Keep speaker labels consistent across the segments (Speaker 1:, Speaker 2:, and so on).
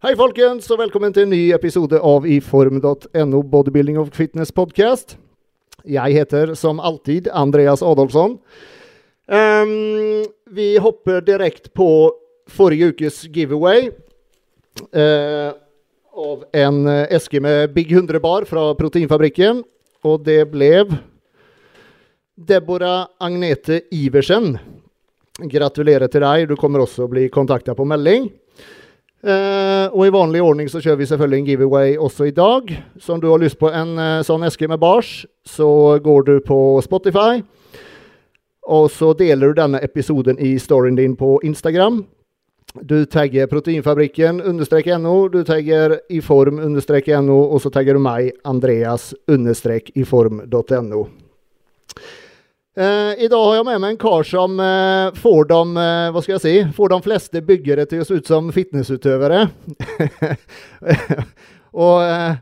Speaker 1: Hei, folkens, og velkommen til en ny episode av iform.no Bodybuilding of Fitness podcast. Jeg heter som alltid Andreas Adolfsson. Um, vi hopper direkte på forrige ukes giveaway uh, av en eske med Big 100 bar fra Proteinfabrikken. Og det ble Deborah Agnete Iversen. Gratulerer til deg. Du kommer også bli kontakta på melding. Uh, og i vanlig ordning så kjører vi selvfølgelig en giveaway også i dag. Så om du har lyst på en uh, sånn eske med bars, så går du på Spotify. Og så deler du denne episoden i storyen din på Instagram. Du tagger Proteinfabrikken understrek no, du tagger iform understrek no, og så tagger du meg, Andreas understrek iform.no. Uh, I dag har jeg med meg en kar som uh, får, de, uh, hva skal jeg si, får de fleste byggere til å se ut som fitnessutøvere. og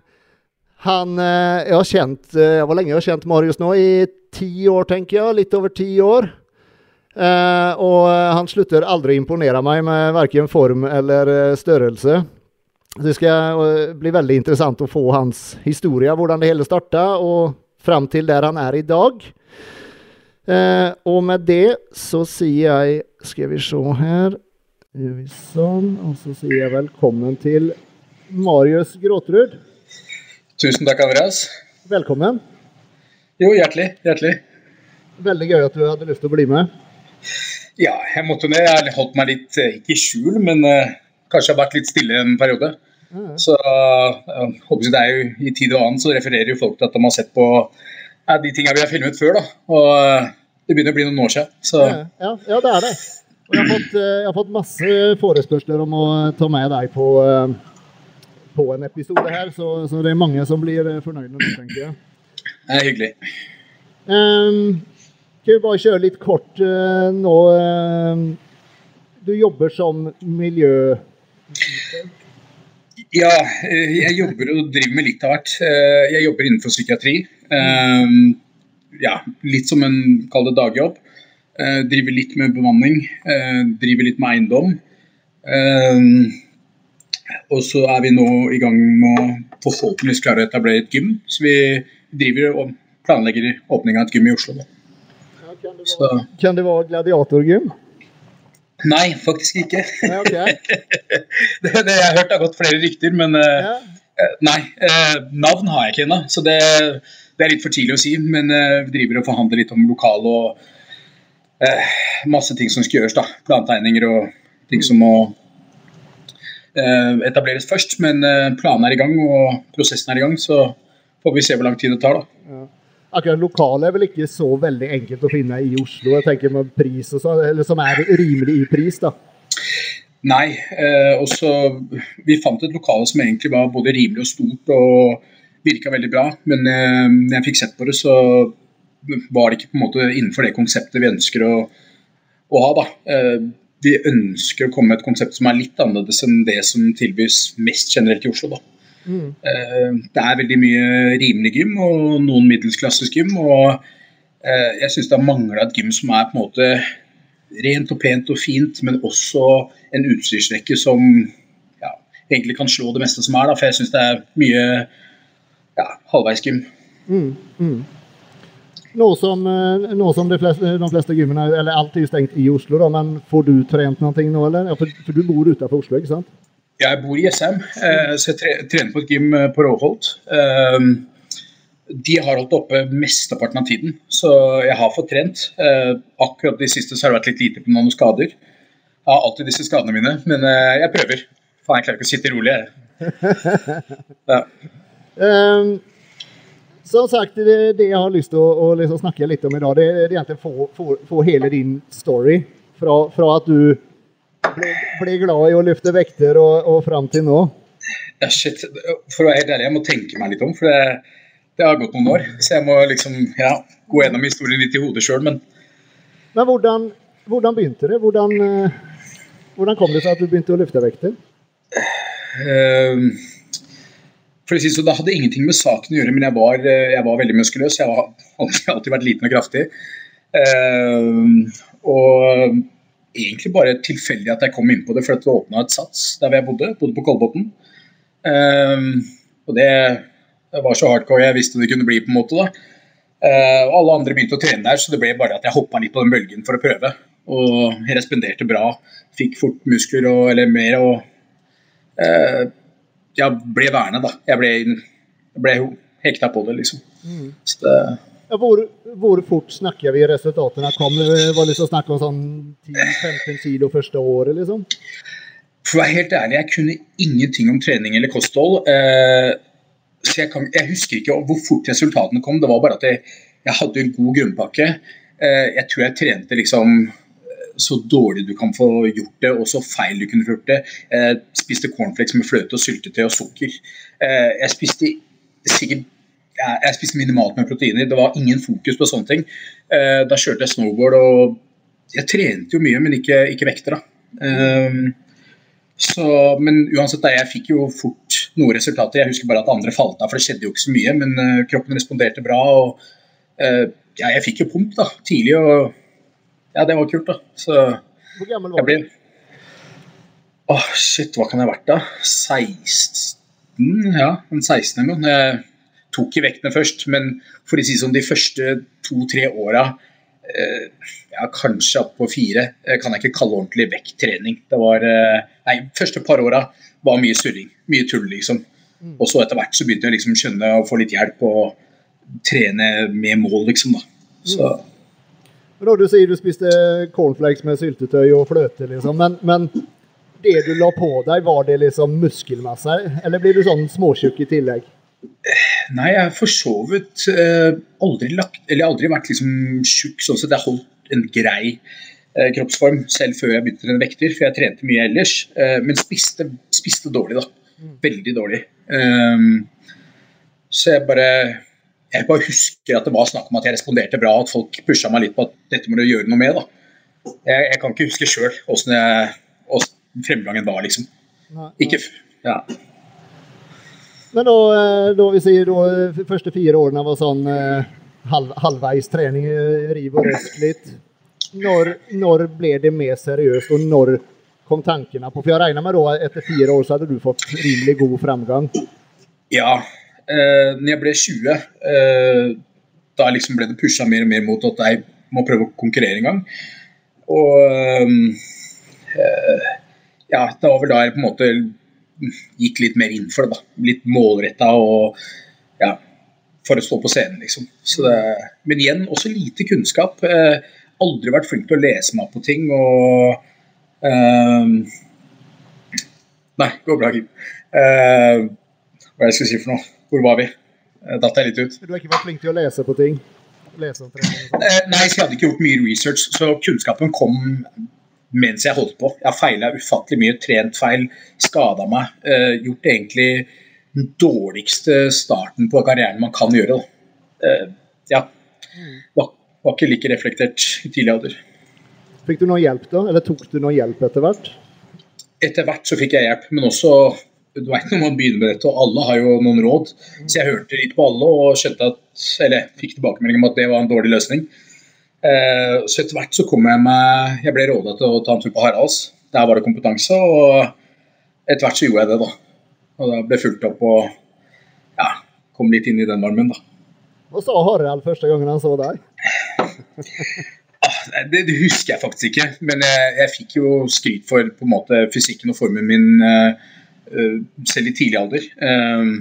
Speaker 1: han Jeg har kjent Hvor lenge jeg har kjent Marius nå? I ti år, tenker jeg. Litt over ti år. og han slutter aldri å imponere meg med verken form eller størrelse. Det skal bli veldig interessant å få hans historie, hvordan det hele starta, og fram til der han er i dag. Eh, og med det så sier jeg Skal vi se her sånn. Og så sier jeg velkommen til Marius Gråtrud.
Speaker 2: Tusen takk, Andreas.
Speaker 1: Velkommen.
Speaker 2: Jo, hjertelig. Hjertelig.
Speaker 1: Veldig gøy at du hadde lyst til å bli med.
Speaker 2: Ja, jeg måtte ned. Jeg holdt meg litt, eh, ikke i skjul, men uh, kanskje har vært litt stille en periode. Mm. Så uh, håper det er jo i tid og annen så refererer jo folk til at de har sett på uh, de tingene vi har filmet før. da. Og det begynner å bli noen år siden. Så.
Speaker 1: Ja, ja, det er det. Jeg har, fått, eh, jeg har fått masse forespørsler om å ta med deg på, eh, på en episode her, så, så, det er mange som blir eh, fornøyde nå, tenker jeg.
Speaker 2: Det er hyggelig.
Speaker 1: Um, kan vi bare kjøre litt kort uh, nå? Uh, du jobber som miljø...
Speaker 2: Ja, jeg jobber og driver med litt av hvert. Jeg jobber innenfor psykiatri. Um, ja, litt som en kall det dagjobb. Eh, driver litt med bemanning, eh, driver litt med eiendom. Eh, og så er vi nå i gang med å forhåpentligvis klare å etablere et gym. Så vi driver og planlegger åpning av et gym i Oslo.
Speaker 1: Ja, kan, det være, kan, det være, gladiatorgym?
Speaker 2: Nei, faktisk ikke.
Speaker 1: Nei, okay.
Speaker 2: det, det, jeg har hørt det har gått flere rykter, men ja. nei. navn har jeg ikke ennå. Så det det er litt for tidlig å si, men uh, vi driver og forhandler litt om lokal og uh, masse ting som skal gjøres. da, Plantegninger og ting som må uh, etableres først. Men planen er i gang og prosessen er i gang, så får vi se hvor lang tid det tar. da. Ja.
Speaker 1: Akkurat lokalet er vel ikke så veldig enkelt å finne i Oslo, jeg tenker med pris og så, eller som er rimelig i pris? da.
Speaker 2: Nei. Eh, også, vi fant et lokale som egentlig var både rimelig og stort. og virka veldig bra. Men eh, når jeg fikk sett på det, så var det ikke på en måte innenfor det konseptet vi ønsker å, å ha. da. Eh, vi ønsker å komme med et konsept som er litt annerledes enn det som tilbys mest generelt i Oslo. da. Mm. Eh, det er veldig mye rimelig gym og noen middelsklasses gym. og jeg syns det har mangla et gym som er på en måte rent og pent og fint, men også en utstyrsrekke som ja, egentlig kan slå det meste som er. Da, for jeg syns det er mye ja, halvveisgym. Mm, mm.
Speaker 1: Nå som, eh, nå som de, fleste, de fleste gymmene, eller alt er stengt i Oslo, da, men får du trent noe nå, eller? For, for, du bor utenfor Oslo, ikke sant?
Speaker 2: Jeg bor i SM, eh, så jeg trener på et gym eh, på Råholt. Eh, de har holdt oppe mesteparten av tiden, så jeg har fått trent. Eh, akkurat de siste så har det vært litt lite på noen skader. Jeg har alltid disse skadene mine, men eh, jeg prøver. Faen, jeg klarer ikke å sitte rolig, jeg.
Speaker 1: Ja. Um, som sagt, det, det, jeg har lyst til å, å liksom snakke litt om i dag, det, er egentlig å få, få, hele din story. Fra, fra at du ble, ble, glad i å løfte vekter og, og fram til nå.
Speaker 2: Ja, shit. For å være helt ærlig, jeg må tenke meg litt om. For det, det har gått noen år. Så jeg må liksom ja, gå gjennom historien litt i hodet sjøl, men
Speaker 1: Men hvordan, hvordan, begynte det? Hvordan, uh, hvordan kom det seg at du begynte å løfte vekter? Uh,
Speaker 2: for å si så, Det hadde ingenting med saken å gjøre, men jeg var, eh, jeg var veldig muskuløs. Jeg har alltid, vært liten og kraftig. Uh, og egentlig bare tilfeldig at jeg kom inn på det, for det åpna et sats der jeg bodde. Bodde på Kolbotn. Um, og det, det, var så hardcore jeg visste det kunne bli, på en måte. da. Uh, og alle andre begynte å trene der, så det ble bare at jeg hoppa litt på den bølgen for å prøve. Og jeg responderte bra. Fikk fort muskler og, eller mer og uh, Jeg ble værende, da. Jeg ble, jeg ble hekta på det, liksom. Mm. Så det
Speaker 1: ja, hvor, hvor, fort snakker vi resultatene kom? Var det liksom snakk om sånn 10-15 kilo første året, liksom?
Speaker 2: For å være helt ærlig, jeg kunne ingenting om trening eller kosthold. Eh, så jeg, kan, jeg, husker ikke hvor fort resultatene kom. Det var bare at jeg, jeg hadde en god grunnpakke. Eh, jeg tror jeg trente liksom så dårlig du kan få gjort det, og så feil du kunne gjort det. Jeg spiste cornflakes med fløte og syltetøy og sukker. Eh, jeg spiste sikkert jeg, spiste minimalt med proteiner. Det var ingen fokus på sånne ting. Uh, da kjørte jeg snowboard og jeg trente jo mye, men ikke, ikke vekter. da. Um, så, men uansett, da, jeg fikk jo fort noen resultater. Jeg husker bare at andre falt av, for det skjedde jo ikke så mye. Men uh, kroppen responderte bra. og ja, Jeg fikk jo pump da, tidlig, og ja, det var kult. da. Så
Speaker 1: Hvor gammel var du? Ble...
Speaker 2: oh, shit, hva kan jeg ha vært da? 16? Ja, en 16 eller noe tok i vektene først, men for å si sånn, de første to-tre åra eh, ja, kanskje opp på fire, eh, kan jeg ikke kalle ordentlig vekttrening. Det var, eh, nei, første par åra var mye surring, mye tull, liksom. Mm. Og så etter hvert så begynte jeg liksom skjønne å få litt hjelp og trene med mål, liksom. da. Så.
Speaker 1: Når du sier du spiste cornflakes med syltetøy og fløte, liksom, men, men det du la på deg, var det liksom muskelmasse, eller blir du sånn småtjukk i tillegg?
Speaker 2: Nei, jeg har for så vidt eh, aldri, lagt, aldri vært liksom tjukk sånn at jeg holdt en grei eh, kroppsform selv før jeg begynte å trene vekter, for jeg trente mye ellers. Eh, men spiste, spiste, dårlig, da. Mm. Veldig dårlig. Um, så jeg bare jeg bare husker at det var snakk om at jeg responderte bra, at folk pusha meg litt på at dette må du gjøre noe med. da. Jeg, jeg kan ikke huske sjøl åssen fremgangen var, liksom. Ikke, ja.
Speaker 1: Men da, eh, da vi sier da, de første fire årene var sånn eh, halv, halvveis trening, eh, riv og røsk litt. Når, når, ble det mer seriøst, og når kom tankene på For jeg regner med da etter fire år så hadde du fått rimelig god framgang?
Speaker 2: Ja. Eh, når jeg ble 20, eh, da liksom ble det pusha mer og mer mot at jeg må prøve å konkurrere en gang. Og eh, ja, det var vel da jeg på en måte gikk litt mer inn for det. da, Litt målretta og ja, for å stå på scenen, liksom. Det, men igjen, også lite kunnskap. Eh, aldri vært flink til å lese meg på ting. og eh, Nei, går bra, Kim. Eh, hva jeg skal si for noe? Hvor var vi? Datt jeg litt ut?
Speaker 1: Du har ikke vært flink til å lese på ting? Lese
Speaker 2: om? Eh, nei, så jeg hadde ikke gjort mye research, så kunnskapen kom mens jeg holdt på. Jeg feila ufattelig mye, trent feil, skada meg. Uh, gjort egentlig den dårligste starten på karrieren man kan gjøre. Ja. Var, var, ikke like reflektert i tidlig alder.
Speaker 1: Fikk du noe hjelp da, eller tok du noe hjelp etter hvert?
Speaker 2: Etter hvert så fikk jeg hjelp, men også du vet når man begynner med dette, og alle har jo noen råd. Så jeg hørte litt på alle og skjønte at, eller fikk tilbakemelding om at det var en dårlig løsning. Eh, så etter hvert så kom jeg meg Jeg ble råda til å ta en tur på Haralds. Der var det kompetanse, og etter hvert så gjorde jeg det, da. Og da ble fulgt opp og ja, kom litt inn i den varmen, da.
Speaker 1: Hva sa Harald første gangen han så deg?
Speaker 2: ah, det, det, husker jeg faktisk ikke, men jeg, jeg, fikk jo skryt for på en måte fysikken og formen min uh, selv i tidlig alder. Um,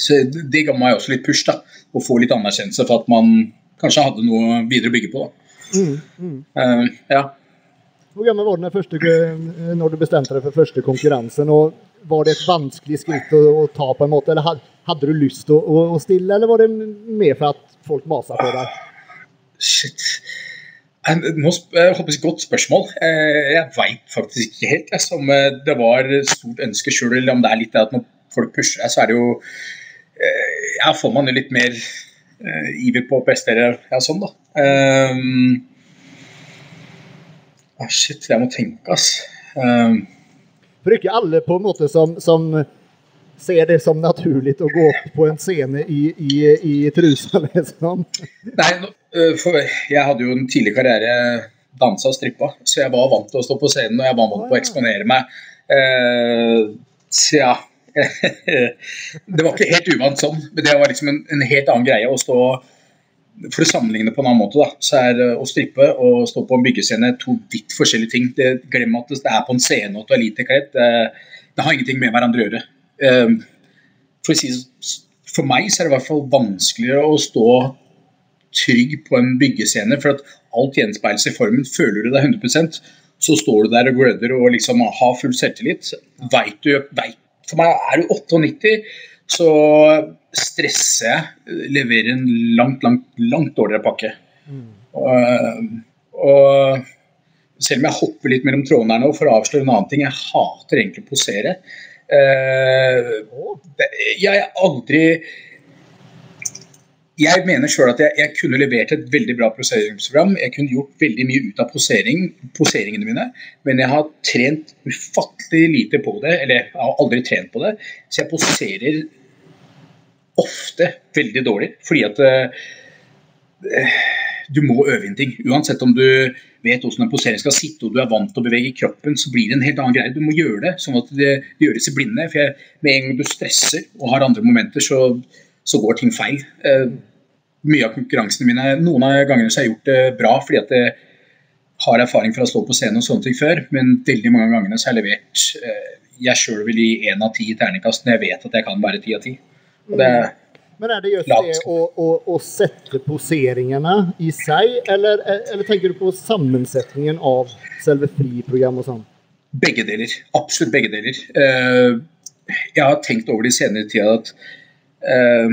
Speaker 2: så det, ga meg også litt push, da, å få litt anerkjennelse for at man kanskje hadde noe videre å bygge på. Mm, mm. Uh, ja.
Speaker 1: Hvor gammel var du første, når du bestemte deg for første konkurransen? og Var det et vanskelig skritt å, å ta, på en måte, eller hadde du lyst til å, å, stille, eller var det mer for at folk masa på deg?
Speaker 2: Shit. Nå, håper jeg Godt spørsmål. Jeg veit faktisk ikke helt jeg, om det var stort ønske sjøl, eller om det er litt det at når folk pusher deg, så er det jo Ja, får man jo litt mer iver på å prestere ja, sånn, da. Um, ah, shit, jeg må tenke, ass. Um,
Speaker 1: ikke alle på en måte som, som ser det som naturlig å gå opp på en scene i, i, i trusa, liksom?
Speaker 2: Nei, for jeg hadde jo en tidlig karriere dansa og strippa. Så jeg var vant til å stå på scenen og jeg var vant til å eksponere meg. Eh, så ja. det var ikke helt uvant sånn, men det var liksom en, en helt annen greie å stå for å sammenligne på en annen måte, da, så er å strippe og stå på en byggescene to vidt forskjellige ting. Det, glem at det er på en scene og at du er lite kledd. Det, det, har ingenting med hverandre å gjøre. For, si, for, meg så er det i hvert fall vanskeligere å stå trygg på en byggescene, for at alt gjenspeiles i formen. Føler du deg 100% så står du der og gløder og liksom har full selvtillit. Vet du, vet, for meg er du 98 så stresser jeg, leverer en langt, langt, langt dårligere pakke. Mm. Og, og, selv om jeg hopper litt mellom trådene her nå for å avsløre en annen ting, jeg hater egentlig å posere. Uh, jeg er aldri jeg mener sjøl at jeg, jeg, kunne levert et veldig bra poseringsprogram. Jeg kunne gjort veldig mye ut av posering, poseringene mine, men jeg har trent ufattelig lite på det. Eller jeg har aldri trent på det, så jeg poserer ofte veldig dårlig. Fordi at uh, du må øve inn ting. Uansett om du vet hvordan en posering skal sitte og du er vant til å bevege kroppen, så blir det en helt annen greie. Du må gjøre det sånn at det, det gjøres i blinde. For jeg, med en gang du stresser og har andre momenter, så så går ting feil. Eh, mye av konkurransene mine Noen av gangene så har jeg gjort det bra fordi at jeg har erfaring fra å stå på scenen og sånne ting før, men veldig mange av gangene så har jeg levert eh, Jeg sjøl vil gi én av ti i terningkast når jeg vet at jeg kan være ti av ti.
Speaker 1: Men er det just det å, å, å, sette poseringene i seg, eller, eller, tenker du på sammensetningen av selve friprogram og sånn?
Speaker 2: Begge deler. Absolutt begge deler. Eh, jeg har tenkt over det i senere tid at Uh,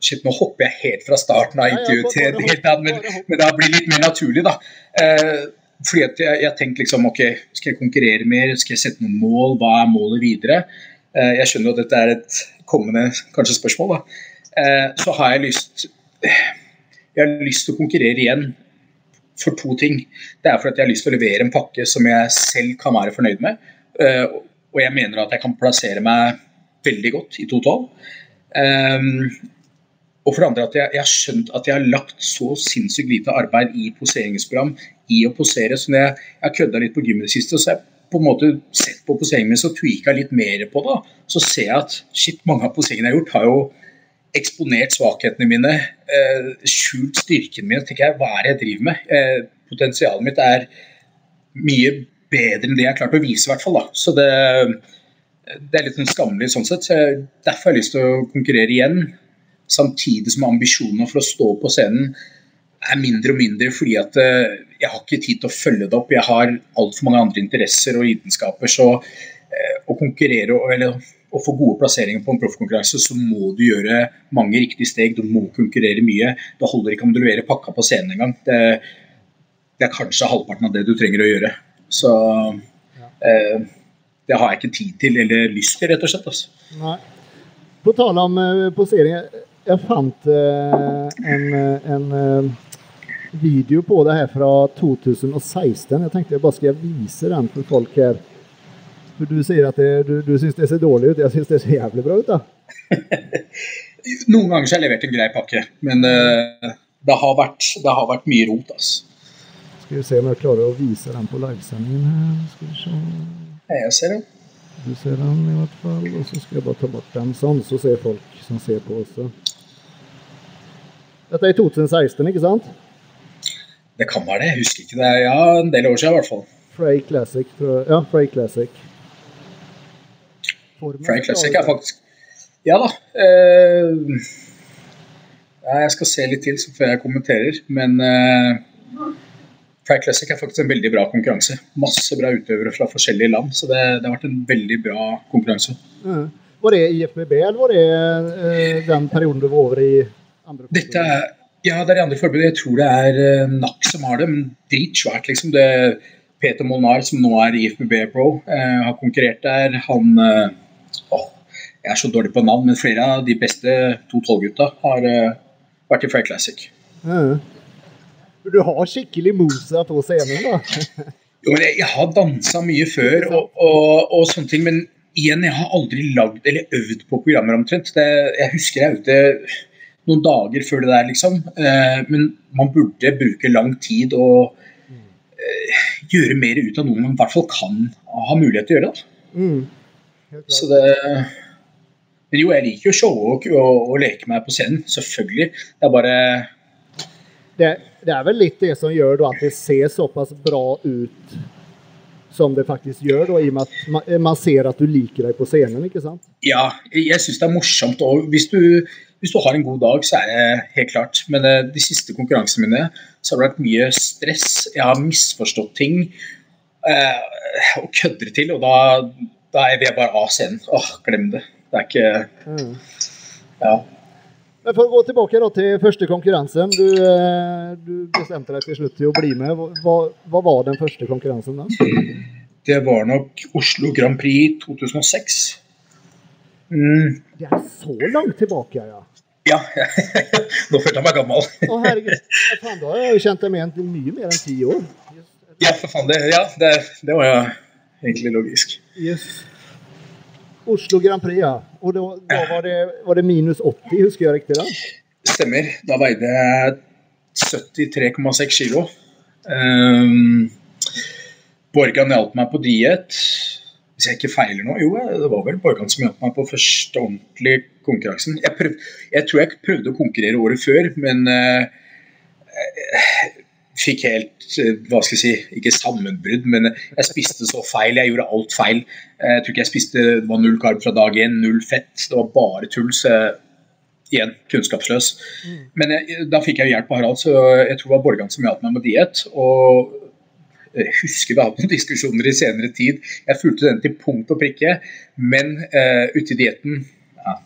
Speaker 2: shit, nå hopper jeg helt fra starten av intervjuet til det annet, men, men det blir litt mer naturlig, da. Uh, fordi at jeg, jeg tenkte liksom OK, skal jeg konkurrere mer? Skal jeg sette noen mål? Hva er målet videre? Uh, jeg skjønner at dette er et kommende kanskje spørsmål, da. så har jeg lyst Jeg har lyst til å konkurrere igjen for to ting. Det er for at jeg har lyst til å levere en pakke som jeg selv kan være fornøyd med. og jeg mener at jeg kan plassere meg veldig godt i 212. Um, og for det andre at jeg, jeg, har skjønt at jeg har lagt så sinnssykt lite arbeid i poseringsprogram i å posere. Så når jeg, jeg kødda litt på gymmet i det siste, så har jeg på en måte sett på poseringen min så tweaka litt mer på det. Så ser jeg at shit, mange av poseringene jeg har gjort, har jo eksponert svakhetene mine, eh, skjult styrken min. tenker jeg, Hva er det jeg driver med? Eh, potensialet mitt er mye bedre enn det jeg har klart å vise, i hvert fall. da. Så det det er litt sånn skammelig sånn sett. Så derfor har jeg lyst til å konkurrere igjen. Samtidig som ambisjonene for å stå på scenen er mindre og mindre fordi at uh, jeg har ikke tid til å følge det opp. Jeg har altfor mange andre interesser og lidenskaper. Så uh, å konkurrere eller å få gode plasseringer på en proffkonkurranse, så må du gjøre mange riktige steg. Du må konkurrere mye. Det holder ikke om du leverer pakka på scenen engang. Det, det er kanskje halvparten av det du trenger å gjøre. Så uh, det har jeg ikke tid til eller lyst til, rett og slett. Altså.
Speaker 1: Nei. På tale om uh, posering. Jeg fant uh, en, eh, en video på det her fra 2016. Jeg tenkte jeg bare skal vise den for folk her. For Du sier at det, du, du syns det ser dårlig ut. Jeg syns det ser jævlig bra ut. da.
Speaker 2: Noen ganger har jeg levert en grei pakke, men det har, vært, det har vært mye rot. altså.
Speaker 1: Skal vi se om jeg klarer å vise den på livesendingen her. Skal vi se.
Speaker 2: Jeg ser den.
Speaker 1: Du ser den i hvert fall. Og så skal jeg bare ta bort den sånn, så ser folk som ser på også. Dette er i 2016, ikke sant?
Speaker 2: Det kan være det. Jeg husker ikke det. Ja, en del år siden i hvert fall.
Speaker 1: Frey Classic, tror jeg. Ja, Frey Classic.
Speaker 2: Formen Frey Classic er faktisk Ja da. Uh... Jeg skal se litt til før jeg kommenterer, men uh... Pride Classic er faktisk en veldig bra konkurranse. Masse bra utøvere fra forskjellige land, så det, det har vært en veldig bra konkurranse.
Speaker 1: Mm. Var det IFBB, eller var det eh, den perioden du var over i andre?
Speaker 2: Dette er, ja, det er i andre forbund. Jeg tror det er eh, NAC som har det, men dritsvært, liksom. Det, Peter Molnar, som nå er IFBB Pro, eh, har konkurrert der. Han eh, åh, Jeg er så dårlig på navn, men flere av de beste 212-gutta har eh, vært i Frey Classic.
Speaker 1: Mm. Du har skikkelig mosa på scenen, da.
Speaker 2: jo, men jeg, jeg har dansa mye før og, og, og, sånne ting, men igjen, jeg har aldri lagd eller øvd på programmer omtrent. Det, jeg husker jeg øvde noen dager før det der, liksom. Eh, men man burde bruke lang tid og eh, gjøre mer ut av noe man i hvert fall kan ha mulighet til å gjøre.
Speaker 1: Mm.
Speaker 2: Så det Men jo, jeg liker jo å showe og, og, og, leke meg på scenen, selvfølgelig. Det er bare
Speaker 1: det, det, er vel litt det som gjør at det ser såpass bra ut som det faktisk gjør, da, i og med at man, ser at du liker deg på scenen, ikke sant?
Speaker 2: Ja, jeg syns det er morsomt. Og hvis du, hvis du, har en god dag, så er det helt klart. Men uh, de siste konkurransene mine så har det vært mye stress. Jeg har misforstått ting eh, og kødder til, og da, da er jeg bare av scenen. Åh, glem det. Det er ikke mm. Ja.
Speaker 1: Men For å gå tilbake til første konkurransen. Du, eh, du, bestemte deg til slutt til å bli med. Hva, hva, var den første konkurransen da?
Speaker 2: Det var nok Oslo Grand Prix 2006.
Speaker 1: Mm. Det er så langt tilbake, ja.
Speaker 2: Ja, nå følte jeg meg gammel.
Speaker 1: Å herregud, faen, Da har jeg jo kjent deg med mye mer enn ti år.
Speaker 2: Ja, for faen. Det, ja, det, det var jo egentlig logisk.
Speaker 1: Yes. Oslo Grand Prix, ja. Og da, da var, det, var, det, minus 80, husker jeg riktig da?
Speaker 2: Stemmer. Da veide jeg 73,6 kilo. Um, Borgan hjalp meg på diett. Hvis jeg ikke feiler nå Jo, det var vel Borgan som hjalp meg på første ordentlige konkurransen. Jeg, prøv, jeg, tror jeg prøvde å konkurrere året før, men uh, fikk helt eh, hva skal jeg si, ikke sammenbrudd, men jeg spiste så feil. Jeg gjorde alt feil. Jeg tror ikke jeg spiste det var null karb fra dag én, null fett. Det var bare tull. så igjen kunnskapsløs. Mm. Men jeg, da fikk jeg hjelp av Harald, så jeg tror det var Borgan som hjalp meg med diett. Og jeg husker vi har hatt noen diskusjoner i senere tid. Jeg fulgte den til punkt og prikke, men uh, ute i dietten ja,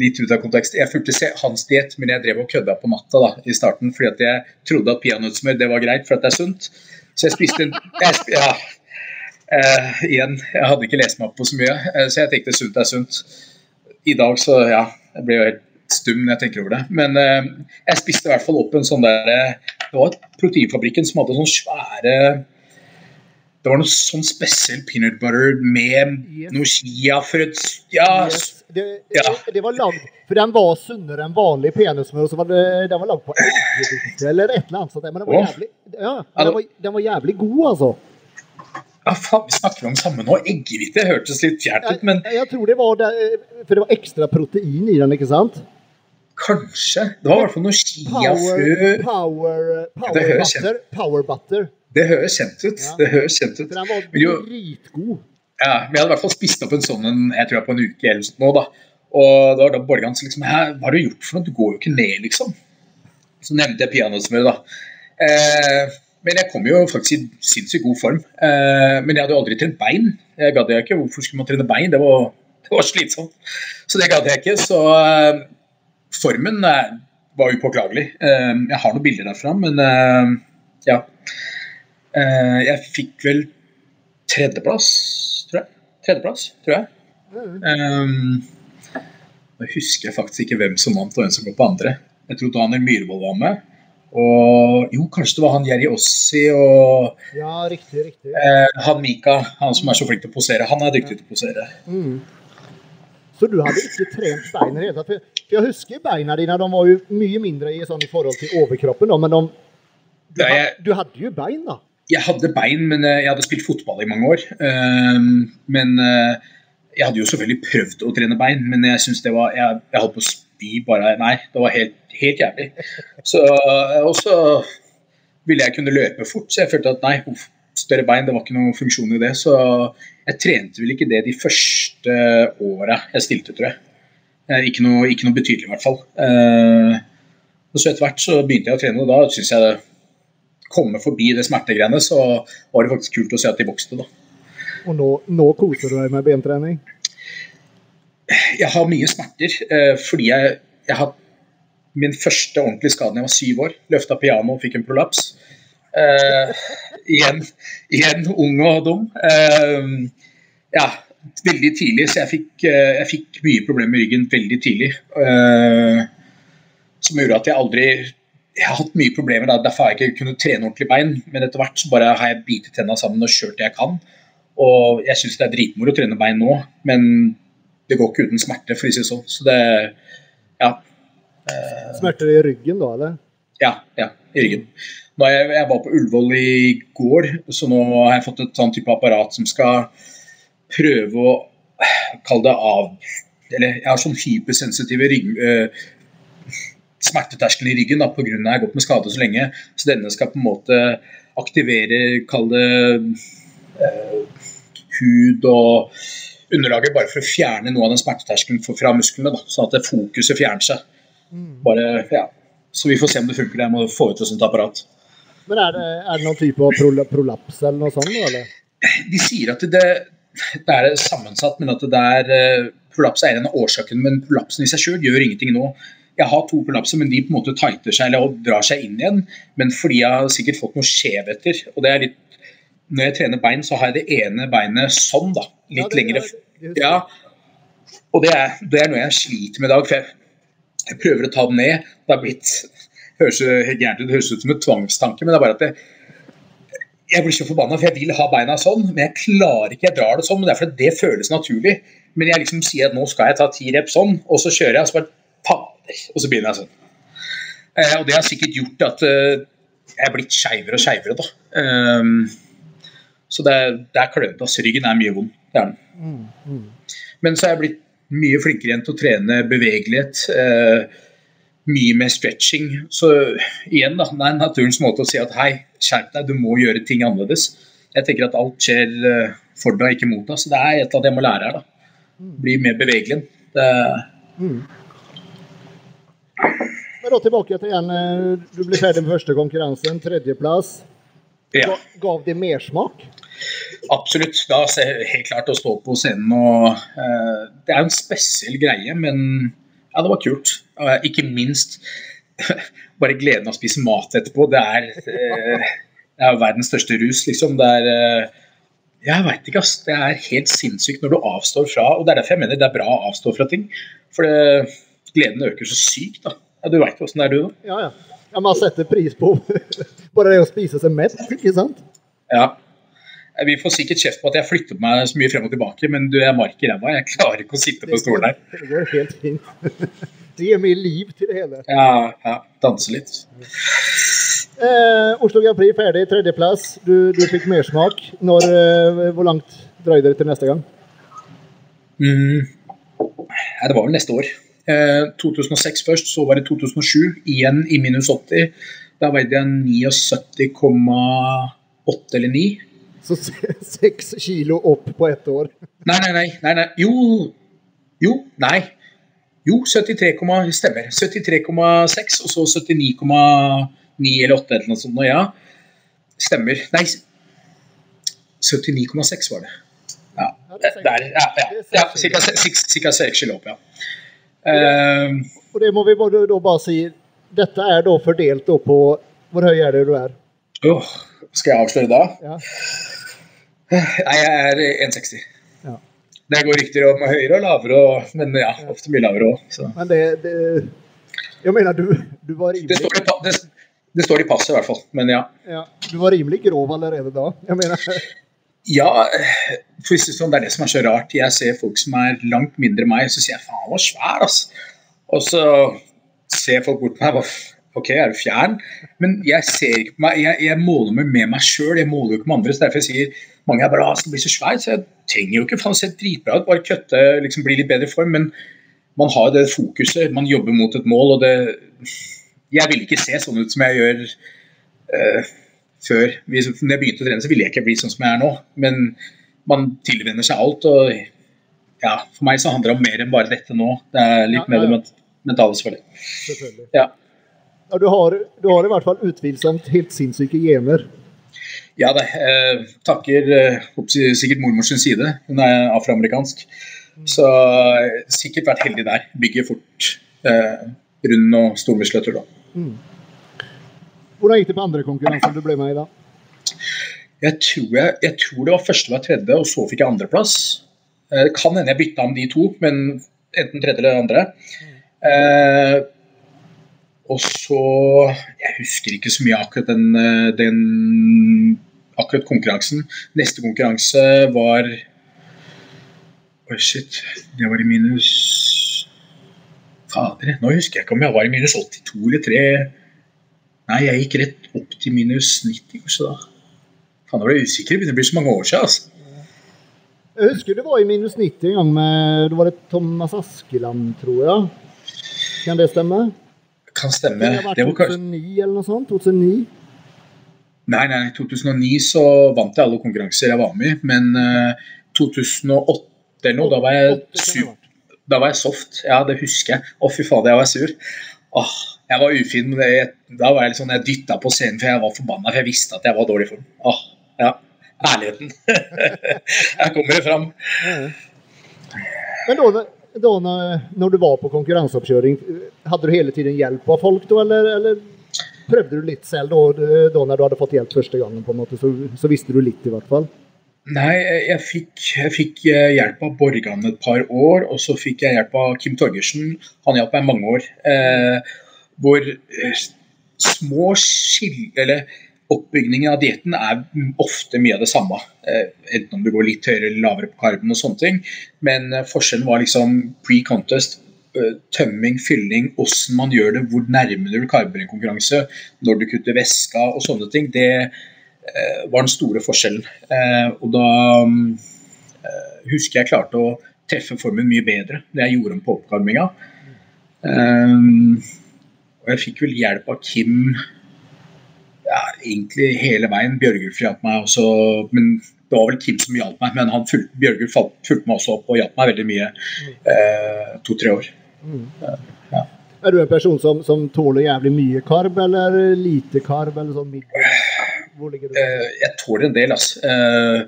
Speaker 2: litt ut av kontekst. Jeg fulgte hans diett, men jeg drev og kødda på matta da, i starten. Fordi at jeg trodde at peanøttsmør det var greit, for at det er sunt. Så jeg spiste en jeg, ja, eh, Igjen, jeg hadde ikke lest meg opp på så mye, eh, så jeg tenkte sunt er sunt. I dag så ja, jeg ble jo helt stum når jeg tenker over det. Men eh, jeg spiste i hvert fall opp en sånn der Det var Proteinfabrikken som hadde sånn svære det var noe sånn spesiell peanut butter med yes. noe chiafrø ja, yes.
Speaker 1: Det, ja. det, det, var lagd For den var sunnere enn vanlig peanøttsmør. Så var det, den var lagd på eggehvite eller et eller annet sånt. Men den var, jævlig, ja, den var, den var jævlig god, altså.
Speaker 2: Ja, faen, vi snakker om samme nå. Eggehvite hørtes litt fjernt ut, men
Speaker 1: jeg, jeg, tror det var der, For det var ekstra protein i den, ikke sant?
Speaker 2: Kanskje. Det var i hvert fall noe chiafrø
Speaker 1: Power, power, power, butter, power butter.
Speaker 2: Det høres kjent ut. Ja. Det høres kjent ut.
Speaker 1: For den var dritgod.
Speaker 2: Ja, vi hadde i hvert fall spist opp en sånn jeg tror jeg på en uke eller sånt nå, da. Og da var da Borgan som liksom Hva har du gjort for noe? Du går jo ikke ned, liksom. Så nevnte jeg peanøttsmør, da. Eh, men jeg kom jo faktisk i sinnssykt god form. Eh, men jeg hadde jo aldri trent bein. Jeg gadd ikke. Hvorfor skulle man trene bein? Det var, det var slitsomt. Så det gadd jeg ikke. Så eh, formen eh, var upåklagelig. Eh, jeg har noen bilder derfra, men eh, ja. Jeg fikk vel tredjeplass, tror jeg. Tredjeplass, tror jeg. Um, nå husker jeg faktisk ikke hvem som vant og hvem som går på andre. Jeg tror Daniel Myhrvold var med. Og jo, kanskje det var han Jerry Ossi og
Speaker 1: Ja, riktig, riktig.
Speaker 2: Eh, han Mika, han som er så flink til å posere. Han er dyktig til å posere. Mm.
Speaker 1: Så du hadde ikke trent beina i det hele tatt? Jeg husker beina dine de var jo mye mindre i, sånn, i forhold til overkroppen, men de, du, had, du hadde jo bein, da?
Speaker 2: Jeg hadde bein, men eh, jeg hadde spilt fotball i mange år. Ehm, men eh, jeg hadde jo selvfølgelig prøvd å trene bein, men jeg syns det var Jeg, jeg holdt på å spy bare Nei, det var helt, helt jævlig. Så, eh, og så ville jeg kunne løpe fort, så jeg følte at nei, større bein, det var ikke noen funksjon i det. Så jeg trente vel ikke det de første åra jeg stilte, tror jeg. Ikke noe, ikke noe betydelig, i hvert fall. Og så etter hvert så begynte jeg å trene, og da syns jeg det komme forbi det smertegreiene, så var det faktisk kult å se at de vokste. da.
Speaker 1: Og nå, nå koser du deg med bentrening?
Speaker 2: Jeg har mye smerter eh, fordi jeg, jeg har min første ordentlige skade da jeg var syv år. Løfta piano og fikk en prolaps. Eh, igjen, igjen ung og dum. Eh, ja, veldig tidlig, så jeg fikk, eh, jeg fikk mye problemer med ryggen veldig tidlig. Eh, som gjorde at jeg aldri jeg har hatt mye problemer, da, derfor har jeg ikke kunnet trene ordentlig bein. Men etter hvert så bare har jeg bitet tenna sammen og kjørt det jeg kan. Og jeg syns det er dritmoro å trene bein nå, men det går ikke uten smerte, for å si det sånn. Så det ja.
Speaker 1: Smerter i ryggen da, eller?
Speaker 2: Ja, ja, i ryggen. Nå jeg, jeg var på Ullevål i går, så nå har jeg fått et sånn type apparat som skal prøve å kalle det av Eller jeg har sånn hypersensitive rygg, uh, smerteterskel i ryggen pga. at jeg har gått med skade så lenge. Så denne skal på en måte aktivere, kall det eh, hud og underlaget bare for å fjerne noe av den smerteterskelen fra musklene. Da, sånn at det fokuset fjerner seg. Bare, ja. Så vi får se om det funker. Jeg må få ut et sånt apparat.
Speaker 1: Men er det, er det noen type av prolaps eller noe sånt? Eller?
Speaker 2: De sier at det, det er sammensatt, men at det er eh, prolaps er en av årsakene. Men prolapsen i seg sjøl gjør ingenting nå. Jeg har to prolapser, men de på en måte tighter seg eller drar seg inn igjen. Men fordi jeg har sikkert fått noen skjevheter. og det er litt når jeg trener bein, så har jeg det ene beinet sånn, da. Litt ja, lengre. Ja. Og det er, det er, noe jeg sliter med i dag. For jeg, jeg prøver å ta den ned. Det har blitt høres helt gærent ut, det høres ut som en tvangstanke, men det er bare at det, jeg blir så forbanna, for jeg vil ha beina sånn, men jeg klarer ikke. Jeg drar det sånn, men det er fordi det føles naturlig. Men jeg liksom sier at nå skal jeg ta ti rep sånn, og så kjører jeg, og så bare fader, og så begynner jeg sånn. Eh, og det har sikkert gjort at eh, jeg er blitt skeivere og skeivere, da. Um, så det, det er klønete. Altså, ryggen er mye vond. Det er den. Mm, mm. Men så er jeg blitt mye flinkere igjen til å trene bevegelighet. Eh, mye mer stretching. Så igjen, da, det er naturens måte å si at hei, skjerp deg, du må gjøre ting annerledes. Jeg tenker at alt skjer eh, for deg, ikke mot deg. Så det er et eller annet jeg må lære her. da. Bli mer bevegelig. Det... Mm.
Speaker 1: Men da tilbake til igjen. Eh, du ble ferdig med første konkurransen, tredjeplass. Ja. Gav det mersmak?
Speaker 2: Absolutt. Da er helt klart å stå på scenen og uh, Det er en spesiell greie, men ja, det var kult. Ikke minst bare gleden av å spise mat etterpå. Det er, uh, det er verdens største rus, liksom. Det er Jeg veit ikke, ass. Det er helt sinnssykt når du avstår fra Og det er derfor jeg mener det er bra å avstå fra ting. For det, gleden øker så sykt, da. Ja, du veit åssen det er, du, da?
Speaker 1: Ja, ja. ja man setter pris på bare det å spise seg mett, ikke sant?
Speaker 2: Ja. Vi får sikkert kjeft på at jeg flytter meg så mye frem og tilbake, men du jeg mark i ræva. Jeg klarer ikke å sitte på stolen her.
Speaker 1: Det går helt fint. Det gir mye liv til det hele.
Speaker 2: Ja, ja. Danse litt.
Speaker 1: Eh, Oslo Grand Prix ferdig, tredjeplass. Du, du fikk mersmak. Eh, hvor langt drøyde det til neste gang?
Speaker 2: Mm. Nei, det var vel neste år. Eh, 2006 først, så var det 2007. Igjen i minus 80. Da veide jeg 79,8 eller 9.
Speaker 1: Så seks kilo opp på ett år?
Speaker 2: Nei, nei, nei. nei, nei. Jo, jo, nei. Jo, 73, stemmer. 73,6 og så 79,9 eller 8 eller noe sånt. Ja, stemmer. Nei, 79,6 var det. Ja, der, ja, ja, ja ca. 6 kilo opp, ja.
Speaker 1: Uh, og det må vi bare, da bare si Dette er da fordelt da på Hvor høy er det du er?
Speaker 2: Oh, skal jeg avsløre da? Ja. Nei, jeg er 1,60. Ja. Det går riktig med høyere og lavere, og, men ja, ofte mye lavere òg.
Speaker 1: Men det, det, Jeg mener, du, du var rimelig
Speaker 2: det står, i, det, det står, i, passet i hvert fall, men ja.
Speaker 1: ja. Du var rimelig grov allerede da? Jeg mener
Speaker 2: Ja, for sånn, det er det som er så rart. Jeg ser folk som er langt mindre enn meg, og så sier jeg faen, han var svær, altså. Og så ser folk bort på meg og OK, er du fjern? Men jeg ser ikke på meg, jeg, jeg måler meg med meg sjøl, jeg måler jo ikke med andre. så Derfor jeg sier mange er bare ah, skal bli så svær, så jeg trenger jo ikke faen se dritbra ut, bare kutte, liksom bli litt bedre i form. Men man har det fokuset, man jobber mot et mål, og det Jeg vil ikke se sånn ut som jeg gjør uh, før. Når jeg begynte å trene, så ville jeg ikke bli sånn som jeg er nå. Men man tilvenner seg alt, og ja, for meg så handler det om mer enn bare dette nå. Det er litt ja, mer det mentale, selvfølgelig. selvfølgelig. Ja.
Speaker 1: Ja, du, har, du har i hvert fall utvilsomt helt sinnssyke gener.
Speaker 2: Ja, det eh, takker eh, sikkert mormors side. Hun er afroamerikansk. Så eh, sikkert vært heldig der. Bygger fort. Eh, rund og stormuskulatur, da. Mm.
Speaker 1: Hvordan gikk det på andre konkurranser du ble med i da?
Speaker 2: Jeg tror, jeg, jeg tror det var første var tredje, og så fikk jeg andreplass. Det eh, kan hende jeg bytta om de to, men enten tredje eller andre. Eh, og så Jeg husker ikke så mye akkurat den, eh, den akkurat konkurransen. Neste konkurranse var oh shit, det var i minus Fader, nå husker jeg ikke om jeg var i minus 82 eller 3. Nei, jeg gikk rett opp til minus 90 kanskje da. Faen, nå ble jeg usikker. Det blir så mange år siden. altså.
Speaker 1: Jeg husker det var i minus 90 en gang med Da var det Thomas Askeland, tror jeg. Kan det stemme?
Speaker 2: Kan stemme.
Speaker 1: Det var
Speaker 2: Det var kanskje...
Speaker 1: 2009 eller noe sånt? 2009?
Speaker 2: Nei, nei, i 2009 så vant jeg alle konkurranser jeg var med i, men uh, 2008 eller noe, da var jeg sur. Da var jeg soft. Ja, det husker jeg. Å, fy fader, jeg var sur. Åh, jeg var ufin. men jeg, da var jeg litt sånn, jeg dytta på scenen, for jeg var forbanna, for jeg visste at jeg var dårlig form. Åh, ja. Ærligheten. Her kommer det fram.
Speaker 1: Men da, da når, du var på konkurrensoppkjøring, hadde du hele tiden hjelp av folk da, eller, eller prøvde du litt selv da, da når du hadde fått hjelp første gangen? på en måte, så, så visste du litt i hvert fall?
Speaker 2: Nei, jeg fikk, jeg fikk eh, hjelp av Borgan et par år, og så fikk jeg hjelp av Kim Torgersen. Han hjalp meg mange år. Eh, hvor eh, små skill... Eller oppbygningen av dietten er ofte mye av det samme. Eh, enten om du går litt høyere eller lavere på karben og sånne ting. Men eh, forskjellen var liksom pre-contest. Tømming, fylling, hvordan man gjør det, hvor nærme du karber en konkurranse, når du kutter væska og sånne ting. Det var den store forskjellen. Og da husker jeg klarte å treffe formen mye bedre det jeg gjorde om på oppvarminga. Og jeg fikk vel hjelp av Kim ja, egentlig hele veien. Bjørgulf hjalp meg også, men det var vel Kim som hjalp meg. Men han fulgte, Bjørgulf fulgte meg også opp og hjalp meg veldig mye. Eh, To-tre år. Ja.
Speaker 1: Er du en person som, som tåler jævlig mye karb, eller lite karb, eller sånn middels? Hvor ligger du?
Speaker 2: Eh, jeg tåler en del, altså. Eh,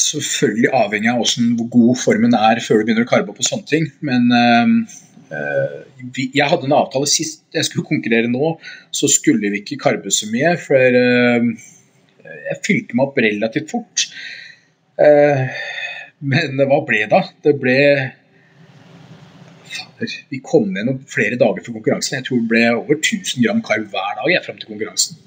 Speaker 2: selvfølgelig avhengig av hvordan, hvor god formen er før du begynner å karbe på sånne ting. Men eh, jeg hadde en avtale sist jeg skulle konkurrere nå, så skulle vi ikke karbe så mye. For eh, jeg fylte meg opp relativt fort. Eh, men hva ble da? Det ble Fader, vi kom ned noen flere dager før konkurransen. Jeg tror det ble over 1000 gram karb hver dag jeg, frem til konkurransen.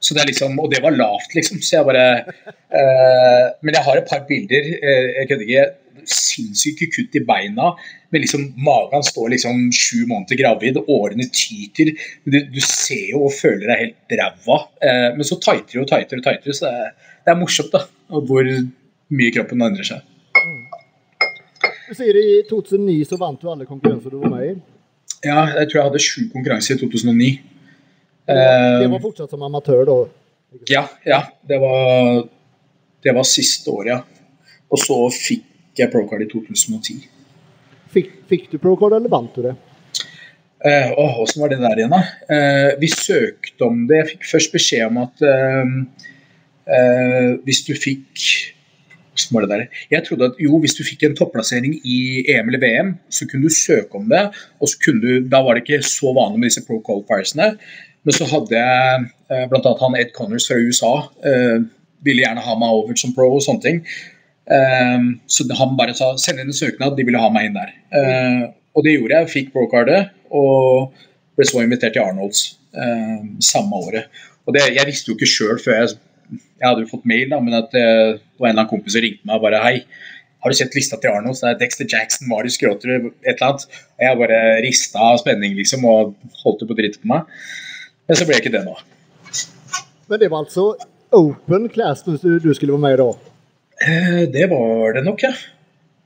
Speaker 2: Så det er liksom, Og det var lavt, liksom. Så jeg bare eh, Men jeg har et par bilder. Eh, jeg kødder ikke. Sinnssyke kutt i beina. Men liksom magen står liksom sju måneder gravid, årene tyter. Du, du ser jo og føler deg helt ræva. Eh, men så tighter og tighter og tighter. Så det er, det er morsomt, da. Hvor mye kroppen endrer seg.
Speaker 1: Du sier i 2009 så vant du alle konkurranser du var med i.
Speaker 2: Ja, jeg tror jeg hadde sju konkurranser i 2009.
Speaker 1: Det var, det
Speaker 2: Eh,
Speaker 1: var fortsatt som amatør da?
Speaker 2: Ja, ja. Det var, det var siste året, ja. Og så fikk jeg procard i 2010.
Speaker 1: Fikk, fikk du pro-card, eller vant du det?
Speaker 2: Eh, åh, Åssen var det der igjen, da? Eh, vi søkte om det. Jeg fikk først beskjed om at eh, eh, hvis du fikk Åssen var det der? Jeg trodde at jo, hvis du fikk en topplassering i EM eller VM, så kunne du søke om det. og så kunne du, Da var det ikke så vanlig med disse pro qualifiersene. Men så hadde jeg eh, bl.a. han Ed Connors fra USA. Eh, ville gjerne ha meg over som pro og sånne ting. Eh, så han bare sa send inn en søknad, de ville ha meg inn der. Eh, og det gjorde jeg. Fikk pro-cardet og ble så invitert til Arnolds eh, samme året. Og det, Jeg visste jo ikke sjøl før jeg jeg hadde jo fått mail, da, men at eh, det var en eller annen kompis som ringte meg og bare Hei, har du sett lista til Arnolds? Det er Dexter Jackson, Marius Gråterud, et eller annet. Og jeg bare rista av spenning liksom og holdt på å på meg. Men så ble det ikke det nå.
Speaker 1: Men det var altså open class du, du skulle være med i da?
Speaker 2: Eh, det var det nok, ja.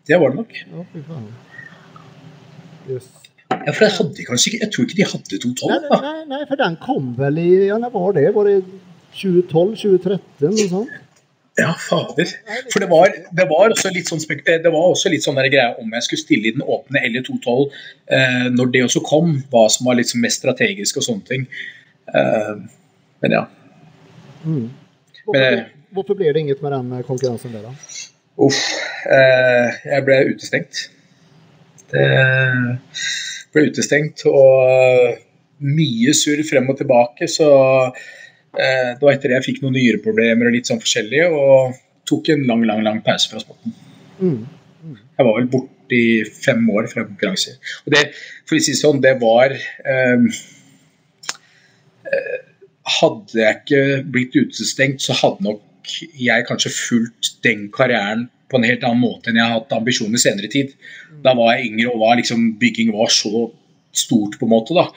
Speaker 2: Det var det nok.
Speaker 1: Ja. Yes.
Speaker 2: Ja, for jeg hadde kanskje ikke Jeg tror ikke de hadde 212.
Speaker 1: Nei, nei, nei, for den kom vel i Ja, det var det? Var det 2012-2013? Noe sånt?
Speaker 2: Ja, fader. For det var, det var også litt sånn, eh, det var også litt sånn der greie om jeg skulle stille i den åpne eller 212 eh, når det også kom, hva som var liksom mest strategisk og sånne ting. Eh, men ja.
Speaker 1: Mm.
Speaker 2: Men-
Speaker 1: ble, hvorfor ble det inget med den eh, konkurransen der, da?
Speaker 2: Uff. Eh, jeg ble utestengt. Det ble utestengt og mye surr frem og tilbake, så eh, det var etter det jeg fikk noen nyreproblemer og litt sånn forskjellig, og tok en lang, lang, lang pause fra sporten.
Speaker 1: Mm.
Speaker 2: Jeg var vel borte i fem år fra konkurranser. Og det, for å si det sånn, det var eh, eh, Hadde jeg ikke blitt utestengt, så hadde nok jeg kanskje fulgt den karrieren på en helt annen måte enn jeg har hatt ambisjoner senere tid. Da var jeg yngre og var liksom, bygging var så stort, på en måte. da.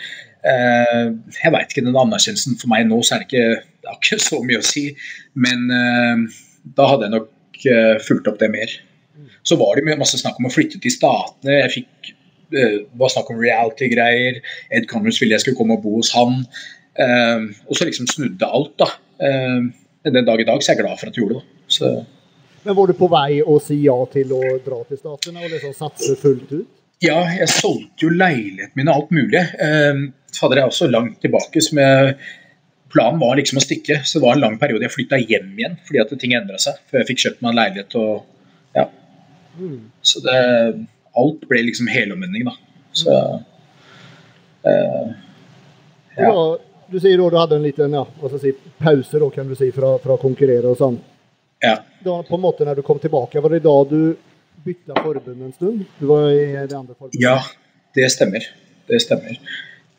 Speaker 2: Eh, jeg veit ikke, den anerkjennelsen for meg nå, så er det ikke, det har ikke så mye å si. Men eh, da hadde jeg nok eh, fulgt opp det mer. Så var det masse snakk om å flytte til Statene. Jeg fikk det var snakk om reality-greier. Ed Connors ville jeg skulle komme og bo hos han. og så liksom snudde alt, da. Den dag i dag så er jeg glad for at du gjorde det. Så.
Speaker 1: Men var du på vei å si ja til å dra til Statene og liksom satse fullt ut?
Speaker 2: Ja, jeg solgte jo leiligheten min og alt mulig. Så fader, jeg er også langt tilbake. som jeg Planen var liksom å stikke, så det var en lang periode jeg flytta hjem igjen fordi at ting endra seg. Før jeg fikk kjøpt meg en leilighet og ja. Mm. Så det Alt ble liksom helomvending, da. Så
Speaker 1: eh, ja. ja. Du sier da du hadde en liten ja, hva skal si, pause da, kan du si, fra, fra å konkurrere og sånn.
Speaker 2: Ja.
Speaker 1: Da, på en måte når du kom tilbake, var det da du bytta forbund en stund? Du var i det andre forbundet?
Speaker 2: Ja, det stemmer. Det stemmer.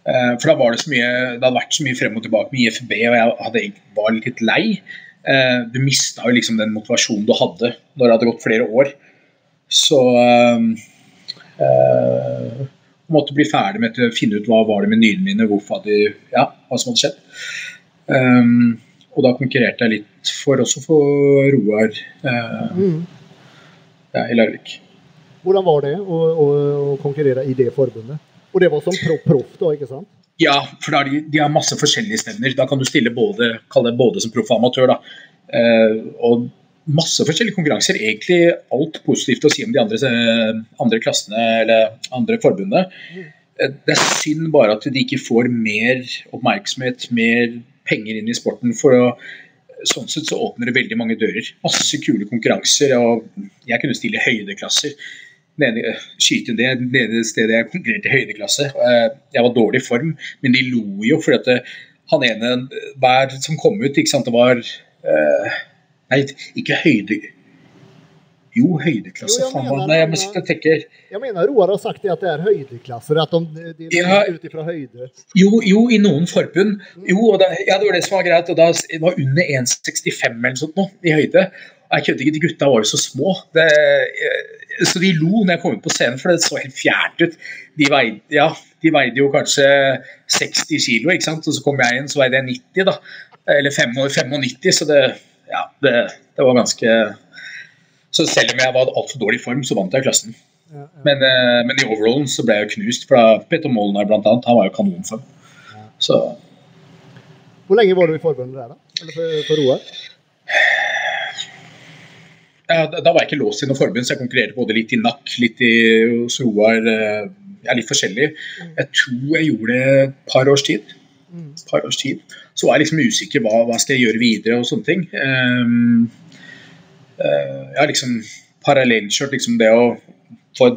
Speaker 2: Eh, for da var det så mye Det hadde vært så mye frem og tilbake med IFB, og jeg hadde, var litt lei. Eh, du mista jo liksom den motivasjonen du hadde når det hadde gått flere år. Så uh, måtte bli ferdig med å finne ut hva var det med nyrene mine, hvorfor hadde, ja, hva som hadde skjedd. Um, og da konkurrerte jeg litt for også for Roar uh, mm. ja, i Larvik.
Speaker 1: Hvordan var det å, å, å, konkurrere i det forbundet? Og det var som proff, da, ikke sant?
Speaker 2: Ja, for de, de, har masse forskjellige stevner. Da kan du stille både, både som proff og amatør. da. Uh, og masse forskjellige konkurranser. Egentlig alt positivt å si om de andre, uh, andre klassene eller andre forbundene. Mm. Uh, det er synd bare at de ikke får mer oppmerksomhet, mer penger inn i sporten. for å Sånn sett så åpner det veldig mange dører. Masse kule konkurranser. og Jeg kunne stille høydeklasser skyte det nede stedet jeg konkurrerte i høydeklasse. Eh, jeg var dårlig i form, men de lo jo fordi at eh, han ene hver som kom ut, ikke sant, det var Nei, ikke høyde... Jo, høydeklasse. Jo, jeg, mener, Nei, jeg, må tenker...
Speaker 1: jeg mener Roar har sagt det at det er høydeklasser. At de, de ja, ut ifra høyde.
Speaker 2: Jo, jo, i noen forbund. Jo, og da, ja, det var det som var greit. og da Det var under 1,65 eller sånt nå, i høyde. Jeg kødder ikke, de gutta var jo så små. Det, så de lo når jeg kom ut på scenen, for det så helt fjernt ut. De veide, ja, de veide jo kanskje 60 kilo, ikke sant? og så kom jeg inn, så veide jeg 90, da. Eller 95, så det, ja, det, det var ganske Så selv om jeg var altfor dårlig i form, så vant jeg klassen. Ja, ja. Men, eh, men, i overallen så ble jeg jo knust, for da Peter Molnar blant annet, han var jo kanonform. Så
Speaker 1: Hvor lenge var du i forbundet der, da? Eller for, for Roar?
Speaker 2: Ja, da var jeg ikke låst i noe forbund, så jeg konkurrerte både litt i NAK, litt i Roar. Jeg er litt forskjellig. Mm. Jeg tror jeg gjorde det et par års tid. Mm. par års tid. Så var jeg liksom usikker hva, hva skal jeg gjøre videre og sånne ting. Um, jeg har liksom parallellkjørt liksom det å få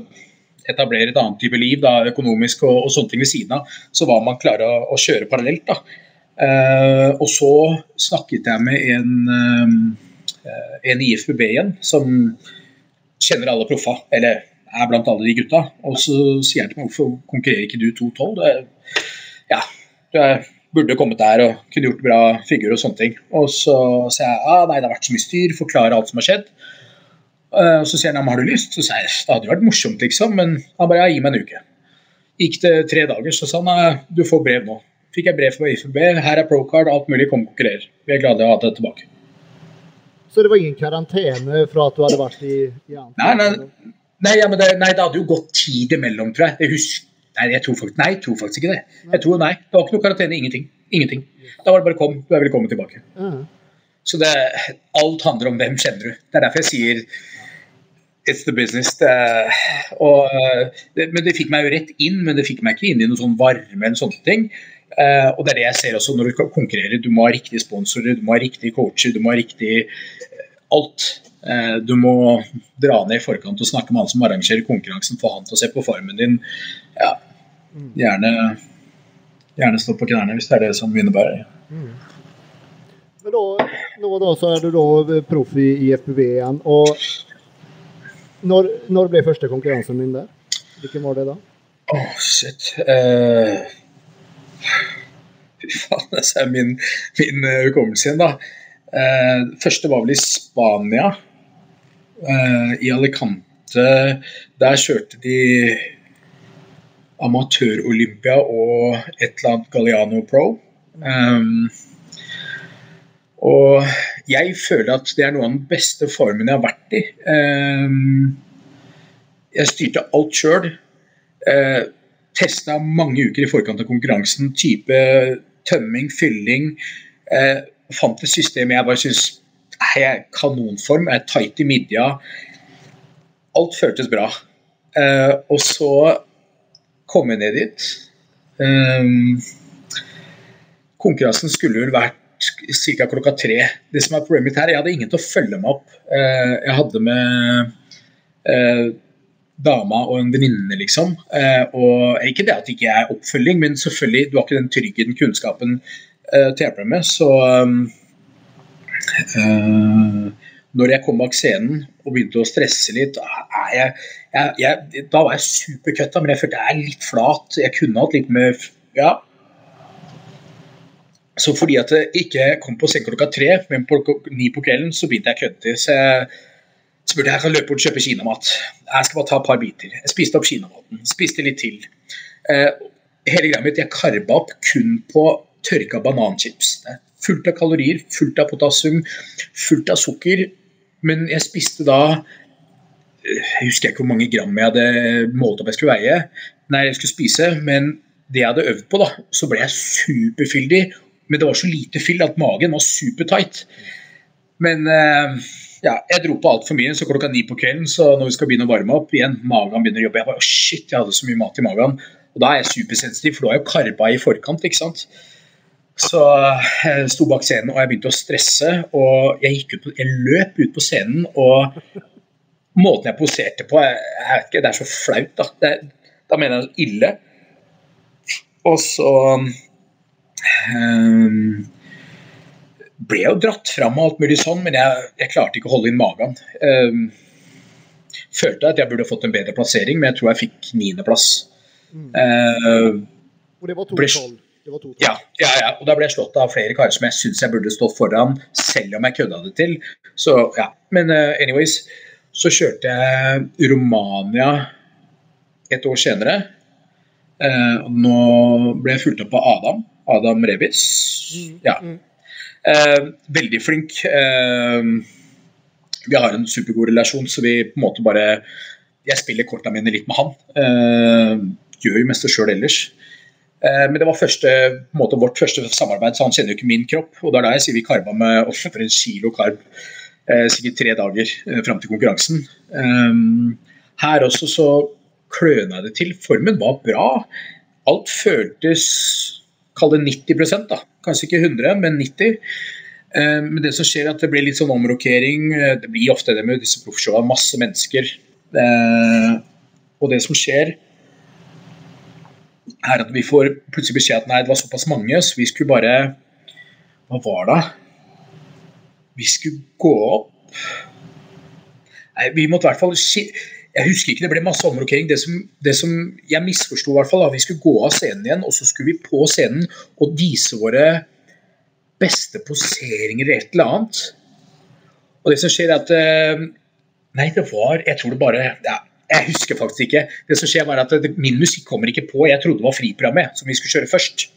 Speaker 2: etablere et annet type liv, da, økonomisk og, og, sånne ting ved siden av. Så var man klar å, å kjøre parallelt. da. Uh, og så snakket jeg med en uh, Eh, en IFBB igjen, som kjenner alle proffa, eller er blant alle de gutta. Og så sier han til meg hvorfor konkurrerer ikke du 2-12? Ja, du er, burde kommet der og kunne gjort bra figur og sånne ting. Og så sier jeg ah, nei, det har vært så mye styr, forklare alt som har skjedd. Og så sier han ja, har du lyst? Så sier jeg det hadde vært morsomt, liksom. Men han bare ja, gi meg en uke. Gikk det tre dager, så sa han ja, du får brev nå. Fikk jeg brev fra IFB, her er procard, alt mulig, kom og konkurrer. Vi er glade å ha det tilbake.
Speaker 1: Så det var ingen karantene fra at du hadde vært i, i
Speaker 2: Nei, nei, nei, ja, det, nei, det, hadde jo gått tid imellom, tror jeg. jeg husker, nei, jeg tror faktisk, nei, jeg tror faktisk ikke det. Jeg tror nei, Det var ikke noe karantene. Ingenting. Ingenting. Da var det bare kom. Du er velkommen tilbake. Mm. Så det, alt handler om hvem kjenner du. Det er derfor jeg sier It's the business. Det, og, det, men det fikk meg jo rett inn, men det fikk meg ikke inn i noe sånn varme eller sånne ting. Uh, og det er det jeg ser også når du konkurrerer. Du må ha riktige sponsorer, du må ha riktige coacher, du må ha riktig alt. Uh, du må dra ned i forkant og snakke med han som arrangerer konkurransen, få han til å se på formen din. Ja, gjerne, gjerne stå på knærne hvis det er det som innebærer. Mm.
Speaker 1: Men da, nå da så er du da proff i FPV igjen. og når, når, ble første konkurransen din der? Hvilken var det da?
Speaker 2: Åh, oh, shit. Uh, fy faen, det er min, min hukommelse igjen, da. Uh, første var vel i Spania, Uh, i Alicante. Der kjørte de amatør-Olympia og et eller annet Galliano Pro. Um, og jeg føler at det er noe av den beste formen jeg har vært i. Um, jeg styrte alt sjøl. Uh, Testa mange uker i forkant av konkurransen. Type tømming, fylling. Uh, fant et system jeg bare syns er kanonform. Jeg Er tight i midja. Alt føltes bra. Uh, og så kom jeg ned dit. Um, konkurransen skulle vel vært ca. klokka tre. Det som er problemet her, Jeg hadde ingen til å følge meg opp. Uh, jeg hadde med uh, dama og en venninne, liksom. Uh, og Ikke det at det ikke er oppfølging, men selvfølgelig, du har ikke den tryggheten, kunnskapen, til å hjelpe deg med. Så um, når jeg kom bak scenen og begynte å stresse litt, jeg, jeg, jeg, da var jeg supercutta, men jeg følte jeg er litt flat. Jeg kunne hatt litt med Ja. Så fordi at jeg ikke kom på scenen klokka tre, men på ni på kvelden, så begynte jeg å kødde. Så jeg spurte jeg kan løpe bort og kjøpe kinamat. Jeg skal bare ta et par biter. Jeg spiste opp kinamaten. Spiste litt til. Eh, hele greia mitt, jeg karba opp kun på tørka bananchips. Fullt av kalorier, fullt av potassium, fullt av sukker. Men jeg spiste da Jeg husker ikke hvor mange gram jeg hadde målt opp jeg skulle veie, nei, jeg skulle spise, men det jeg hadde øvd på, da, så ble jeg superfyldig. Men det var så lite fyll at magen var supertight. Men eh, ja, jeg dro på altfor mye, så klokka ni på kvelden, så når vi skal begynne å varme opp igjen, magen begynner å jobbe. Jeg bare, oh shit, jeg hadde så mye mat i magen. Og da er jeg supersensitiv, for du har jo karba i forkant, ikke sant. Så jeg sto bak scenen og jeg begynte å stresse. Og jeg, gikk ut på, jeg løp ut på scenen, og måten jeg poserte på jeg, jeg ikke, Det er så flaut, da. Det, da mener jeg ille. Og så um, ble jeg jo dratt fram og alt mulig sånn, men jeg, jeg klarte ikke å holde inn magen. Um, følte at jeg burde fått en bedre plassering, men jeg tror jeg fikk niendeplass. Mm. Uh,
Speaker 1: og det var 2-12?
Speaker 2: Ja, ja, ja, og da ble jeg slått av flere karer som jeg syns jeg burde stått foran, selv om jeg kødda det til. Så ja, Men uh, anyways, så kjørte jeg Romania et år senere. Uh, nå ble jeg fulgt opp av Adam. Adam Revis. Mm, ja. Uh, veldig flink. vi har en supergod relasjon, så vi på en måte bare Jeg spiller korta mine litt med han. gjør jo mest det sjøl ellers. Eh, men det var første, måte, vårt første samarbeid, så han kjenner jo ikke min kropp. Og det er da jeg sier vi karba med over en kilo karb eh, sikkert tre dager eh, fram til konkurransen. Her også så kløna det til. Formen var bra. Alt føltes Kall det 90% da. Kanskje ikke 100, men 90 Men det som skjer er at det blir litt sånn omrokering. Det blir ofte det med disse proffshowene. Masse mennesker. Og det som skjer er at vi får plutselig beskjed at nei, det var såpass mange, så vi skulle bare Hva var det? Vi skulle gå opp Nei, vi måtte i hvert fall Jeg husker ikke, det ble masse omrokering. Det som, det som jeg misforsto, i hvert fall, at vi skulle gå av scenen igjen, og så skulle vi på scenen og vise våre beste poseringer eller et eller annet. Og det som skjer, er at eh, Nei, det var Jeg tror det bare ja, jeg husker faktisk ikke. Det som skjer var at Min musikk kommer ikke på. Jeg trodde det var friprogrammet som vi skulle kjøre først.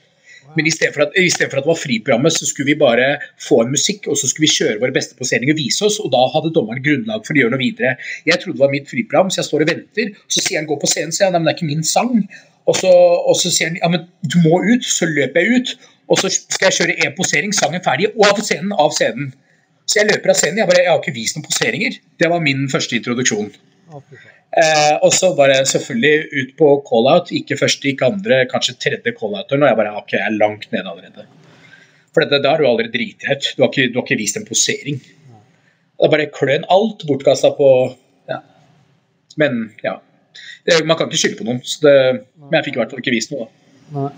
Speaker 2: Men i stedet, for at, i for at det var friprogrammet, så skulle vi bare få en musikk, og så skulle vi kjøre våre beste poseringer og vise oss, og da hadde dommeren grunnlag for å gjøre noe videre. Jeg trodde det var mitt friprogram, så jeg står og venter. og Så sier han gå på scenen, sier han, nei, men det er ikke min sang. Og så, og så sier han ja, men du må ut. Så løper jeg ut, og så skal jeg kjøre én posering, sangen ferdig, og av scenen, av scenen. Så jeg løper av scenen. Jeg bare, jeg har ikke vist noen poseringer. Det var min første introduksjon. Eh, og så bare selvfølgelig ut på call-out. Ikke første, ikke andre, kanskje tredje call-outer. Og jeg bare ok, jeg er langt nede allerede. For dette, da har du allerede driti deg ut. Du, du, har ikke vist en posering. Det er bare kløn alt bortkasta på ja. Men ja. Det, man kan ikke skylde på noen. Det, men jeg fikk i hvert fall ikke vist noe. Da. Nei.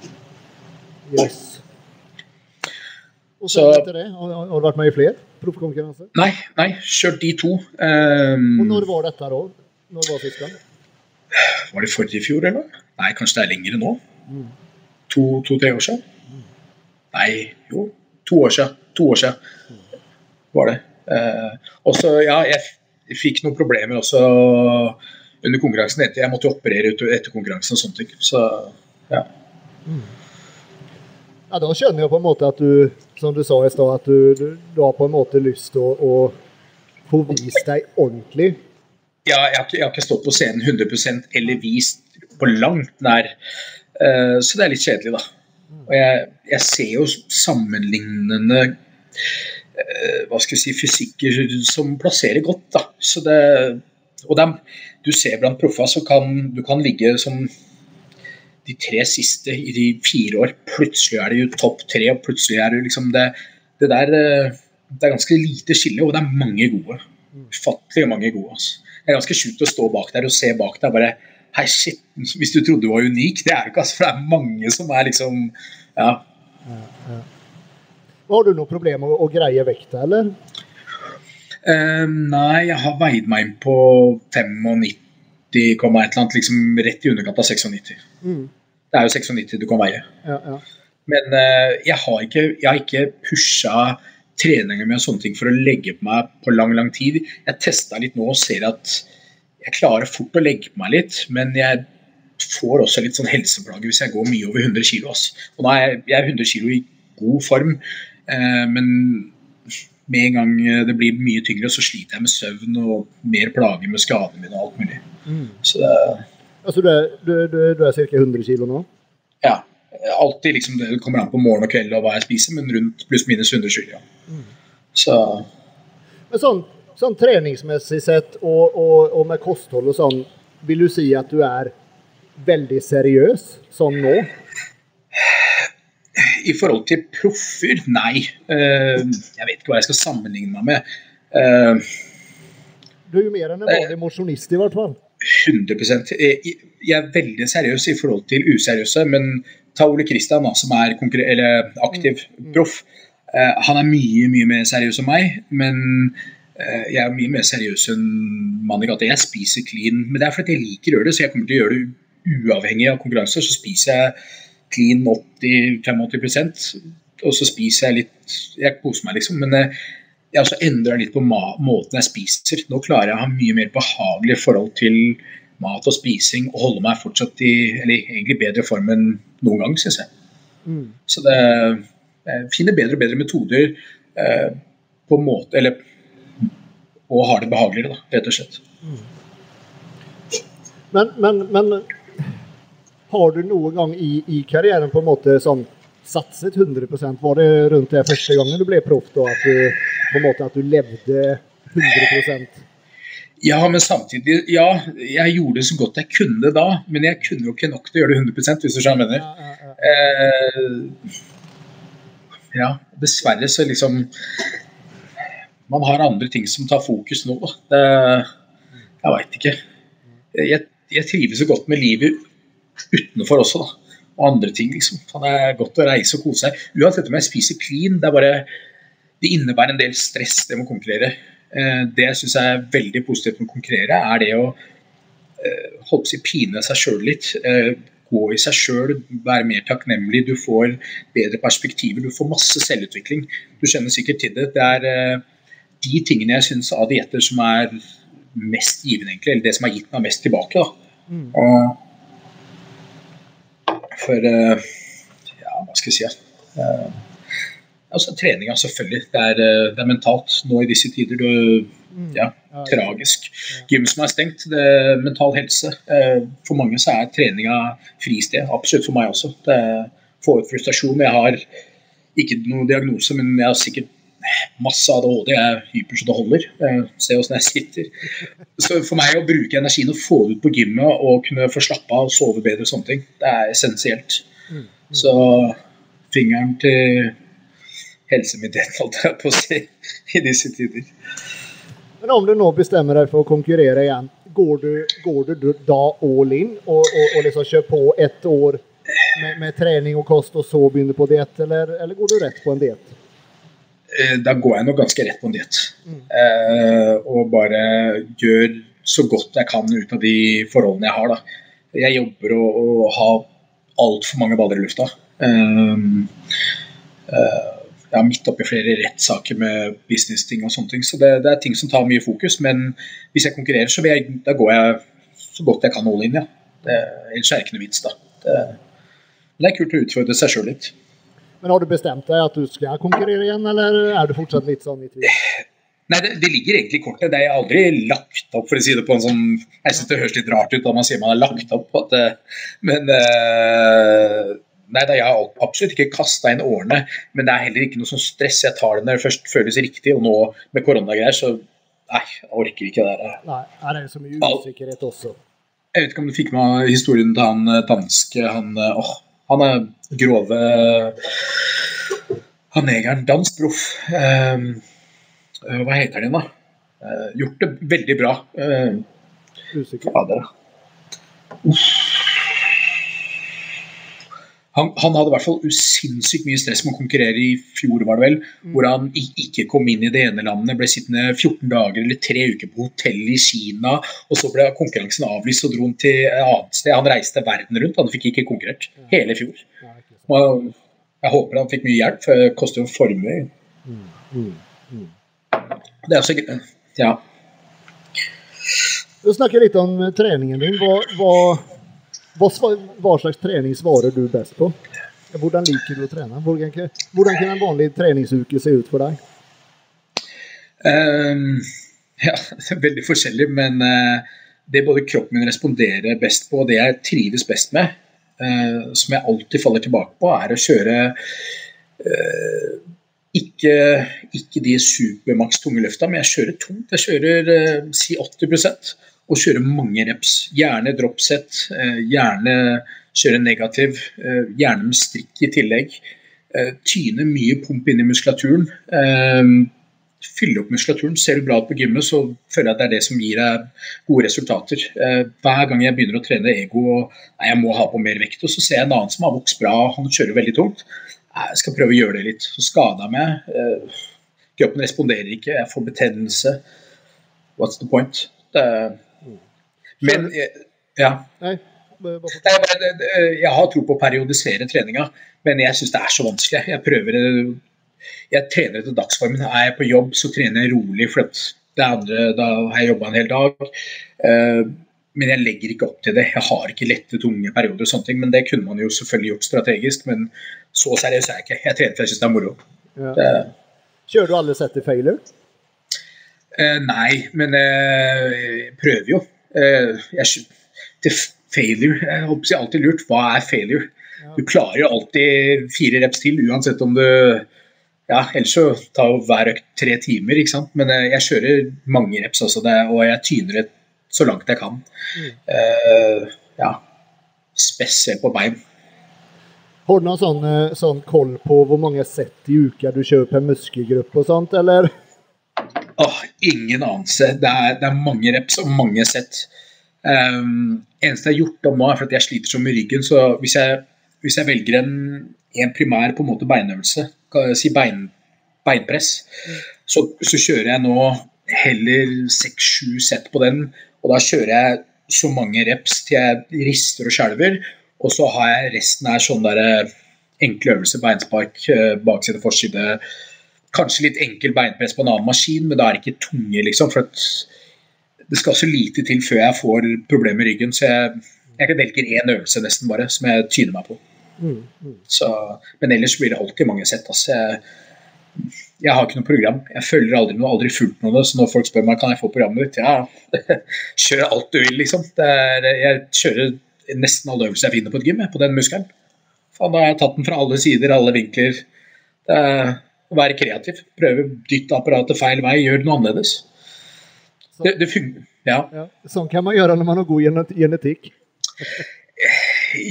Speaker 1: Yes. Og så, etter det, har, har du vært med i flere proffkonkurranser?
Speaker 2: Nei, nei, kjørt de to. Um,
Speaker 1: og når var dette da? Når var sist gang?
Speaker 2: Var det forrige fjor, eller? Nei, kanskje det er lengre nå. Mm. To-tre to, år siden. Mm. Nei, jo. To år siden. To år siden mm. var det. Eh, også, ja, jeg fikk noen problemer også under konkurransen. Etter, jeg måtte jo operere ut etter konkurransen og sånne ting. Så ja. Mm.
Speaker 1: Ja, Da skjønner jeg på en måte at du, som du sa i stad, at du, du, du, har på en måte lyst til å, å få vist deg ordentlig.
Speaker 2: Ja, jeg har, ikke, jeg har ikke stått på scenen 100% eller vist på langt nær. Uh, så det er litt kjedelig, da. Og jeg, jeg ser jo sammenlignende uh, hva skal jeg si, fysikker som plasserer godt. da. Så det, og dem, du ser blant proffer så kan du kan ligge som de tre siste i de fire år. Plutselig er du topp tre, og plutselig er du liksom det, det der eh, Det er ganske lite skille, og det er mange gode. Ufattelig mange gode. Altså. Det er ganske sjukt å stå bak der og se bak deg bare Hei, shit, hvis du trodde du var unik. Det er du ikke, altså, for det er mange som er liksom Ja. ja, ja.
Speaker 1: Har du noe problem med å, å greie vekta, eller?
Speaker 2: Uh, nei, jeg har veid meg inn på 95 et eller annet, liksom rett i underkant av 96. Mm. Det er jo 96 du kan veie. Ja, ja. Men uh, jeg har ikke, jeg ikke pusha treninger med sånne ting for å legge på meg på lang lang tid. Jeg testa litt nå og ser at jeg klarer fort å legge på meg litt, men jeg får også litt sånn helseplager hvis jeg går mye over 100 kg. Og da er jeg, jeg er 100 kg i god form, uh, men med en gang det blir mye tyngre, så sliter jeg med søvn og mer plager med skadene mine og alt mulig. Mm. Så det
Speaker 1: Altså du er, du, du, du er ca. 100 kg nå?
Speaker 2: Ja. Alltid liksom, Det kommer an på morgen og kveld og hva jeg spiser, men rundt pluss-minus 100 kg. Ja. Så
Speaker 1: Men sånn, sånn treningsmessig sett og, og, og, med kosthold og sånn, vil du si at du er veldig seriøs sånn nå?
Speaker 2: I forhold til proffer, nei. Uh, jeg vet ikke hva jeg skal sammenligne meg med. Uh,
Speaker 1: du er jo mer enn en vanlig mosjonist, i hvert fall.
Speaker 2: 100 Jeg er veldig seriøs i forhold til useriøse, men ta Ole Kristian, som er aktiv mm, mm. Uh, han er mye mye mer seriøs enn meg, men uh, jeg er mye mer seriøs enn mann i gata. Jeg spiser clean, men det er fordi jeg liker å gjøre det, så jeg kommer til å gjøre det uavhengig av konkurranse. Så spiser jeg clean 80-85% og så spiser jeg litt Jeg koser meg, liksom. Men uh, jeg også endrer litt på måten jeg spiser. Nå klarer jeg å ha mye mer behagelig forhold til mat og spising og holde meg fortsatt i eller egentlig bedre form enn noen gang, syns jeg. Mm. Så det, finner bedre og bedre metoder eh, på en måte Eller og har det behageligere, da, rett og slett.
Speaker 1: Men, men, men, har du noen gang i, i karrieren på en måte sånn satset 100% Var det rundt det første gangen du ble proff, da? At du på en måte at du levde 100%
Speaker 2: ja, men samtidig Ja, jeg gjorde det så godt jeg kunne da, men jeg kunne jo ikke nok til å gjøre det 100 hvis du skjønner hva jeg mener. Ja, ja, ja. Eh, ja, dessverre så liksom Man har andre ting som tar fokus nå. Det, jeg veit ikke. Jeg, jeg, trives så godt med livet utenfor også, da. Og andre ting, liksom. Det er godt å reise og kose seg. Uansett om jeg spiser clean, det er bare det innebærer en del stress, det med å konkurrere. Eh, det jeg syns er veldig positivt med å konkurrere, er det å eh, holde på å pine seg sjøl litt. Eh, gå i seg sjøl, være mer takknemlig. Du får bedre perspektiver, du får masse selvutvikling. Du kjenner sikkert til det. Det er de tingene jeg syns av dietter som er mest givende, egentlig. Eller det som har gitt meg mest tilbake. Mm. for ja, hva skal jeg si? Altså Treninga, selvfølgelig. Det er, eh, det er, mentalt nå i disse tider. Du, mm. ja, tragisk. Gym som er stengt, det er mental helse. Eh, for mange så er treninga fristed. Absolutt for meg også. Det får ut frustrasjon. Jeg har ikke noen diagnose, men jeg har sikkert masse ADHD. Jeg er hyper så det holder. Se åssen jeg sitter. Så for meg å bruke energien og få det ut på gymmet og kunne få slappe av og sove bedre og sånne ting, det er essensielt. Mm. Så fingeren til helsemyndighet, holdt jeg på å si, i disse tider.
Speaker 1: Men om du nå bestemmer deg for å konkurrere igjen, går du, går du da all in og, og, og liksom kjører på ett år med, med, trening og kost, og så begynner på diett, eller, eller, går du rett på en diett?
Speaker 2: Eh, da går jeg nok ganske rett på en diett. Mm. Eh, og bare gjør så godt jeg kan ut av de forholdene jeg har. Da. Jeg jobber og, og har altfor mange baller i lufta. Um, uh, jeg er midt oppi flere rettssaker med business-ting og sånne ting. Så det, det, er ting som tar mye fokus. Men hvis jeg konkurrerer, så jeg, da går jeg så godt jeg kan all in, ja. Det, ellers er det ikke noe vits, da. Det, det er kult å utfordre seg sjøl litt.
Speaker 1: Men har du bestemt deg at du skal konkurrere igjen, eller er du fortsatt litt sånn i tvil?
Speaker 2: Nei, det, det, ligger egentlig i kortet. Det er aldri lagt opp, for å si det på en sånn Jeg syns det høres litt rart ut da man sier man har lagt opp, at, men uh, Nei, da, jeg har absolutt ikke kasta inn årene, men det er heller ikke noe sånn stress. Jeg tar det når det først føles riktig, og nå med koronagreier, så Nei, jeg orker ikke det der.
Speaker 1: Nei, det er så mye usikkerhet også.
Speaker 2: Jeg vet ikke om du fikk med historien til han eh, danske han, eh, åh, han er grove Han negeren. Dansk proff. Uh, hva heter han igjen, da? Uh, gjort det veldig bra. Uh,
Speaker 1: Usikker.
Speaker 2: Fader. Uff. Han, han, hadde i hvert fall sinnssykt mye stress med å konkurrere i fjor, var det vel. Mm. Hvor han ikke kom inn i det ene landet, ble sittende 14 dager eller tre uker på hotell i Kina. Og så ble konkurransen avlyst og dro han til et annet sted. Han reiste verden rundt, han fikk ikke konkurrert hele fjor. Og jeg håper han fikk mye hjelp, for det koster jo en formue. Mm. Mm. mm. Det er også Ja.
Speaker 1: Du snakker litt om treningen din. Hva, hva hva, slags trening svarer du best på? Hvordan liker du å trene? Hvordan, hvordan kan en vanlig treningsuke se ut for deg?
Speaker 2: Um, ja, det er veldig forskjellig, men uh, det både kroppen min responderer best på, og det jeg trives best med, uh, som jeg alltid faller tilbake på, er å kjøre uh, ikke, ikke, de supermaks tunge løfta, men jeg kjører tungt. Jeg kjører si 80 og kjøre mange reps. Gjerne dropset, eh, gjerne kjøre negativ, eh, gjerne med strikk i tillegg. Eh, tyne mye pump inn i muskulaturen. Fylle opp muskulaturen. Ser du bra ut på gymmet, så føler jeg at det er det som gir deg gode resultater. Hver gang jeg begynner å trene ego og jeg må ha på mer vekt, og så ser jeg en annen som har vokst bra, han kjører veldig tungt. Jeg skal prøve å gjøre det litt. Så skader jeg meg. Kroppen responderer ikke, jeg får betennelse. What's the point? Det, men ja. Nei, jeg har tro på å periodisere treninga, men jeg syns det er så vanskelig. Jeg prøver Jeg trener etter dagsformen. Er jeg på jobb, så trener jeg rolig, for det andre, da har jeg jobba en hel dag. Eh, men jeg legger ikke opp til det. Jeg har ikke lette, tunge perioder og sånne ting. Men det kunne man jo selvfølgelig gjort strategisk. Men så seriøs er jeg ikke. Jeg trener for jeg syns det er moro. Ja. Det,
Speaker 1: Kjører du alle sett i failure?
Speaker 2: Eh, nei, men jeg prøver jo. Eh, jeg, til failure Jeg håper jeg alltid lurt. Hva er failure? Du klarer jo alltid fire reps til, uansett om du ja, ellers så tar jo hver økt tre timer, ikke sant. Men eh, jeg kjører mange reps også, det, og jeg tyner det så langt jeg kan. Mm. Uh, ja. Spesielt på bein.
Speaker 1: Har du noen sånn, sånn koll på hvor mange sett i uka du kjører per muskelgruppe og sånt, eller?
Speaker 2: Åh, ingen anelse. Det det er, mange reps og mange sett. Um, eneste jeg har gjort om nå, er for at jeg sliter så med ryggen. Så hvis jeg, hvis jeg velger en, en, primær på en måte beinøvelse, si bein, beinpress, så, så, kjører jeg nå heller seks-sju sett på den. Og da kjører jeg så mange reps til jeg rister og skjelver. Og så har jeg resten her sånn der eh, enkle øvelser, beinspark, eh, bakside, forside Kanskje litt enkel beinpress på en annen maskin, men da er det ikke tunge, liksom. For det skal så lite til før jeg får problemer med ryggen. Så jeg, jeg velger én øvelse nesten bare, som jeg tyner meg på. Mm, mm. Så, men ellers blir det alltid mange sett. Altså. Jeg, jeg, har ikke noe program. Jeg følger aldri noe, aldri fulgt noe. Så når folk spør meg kan jeg få programmet ditt, ja, kjør alt du vil, liksom. Er, jeg kjører nesten alle øvelser jeg finner på et gym, på den muskelen. Faen, da har jeg tatt den fra alle sider, alle vinkler. Det er være kreativ. Prøve å dytte apparatet feil vei, gjøre noe annerledes. Det, det. Ja. ja.
Speaker 1: Sånn kan man gjøre når man har god genetikk.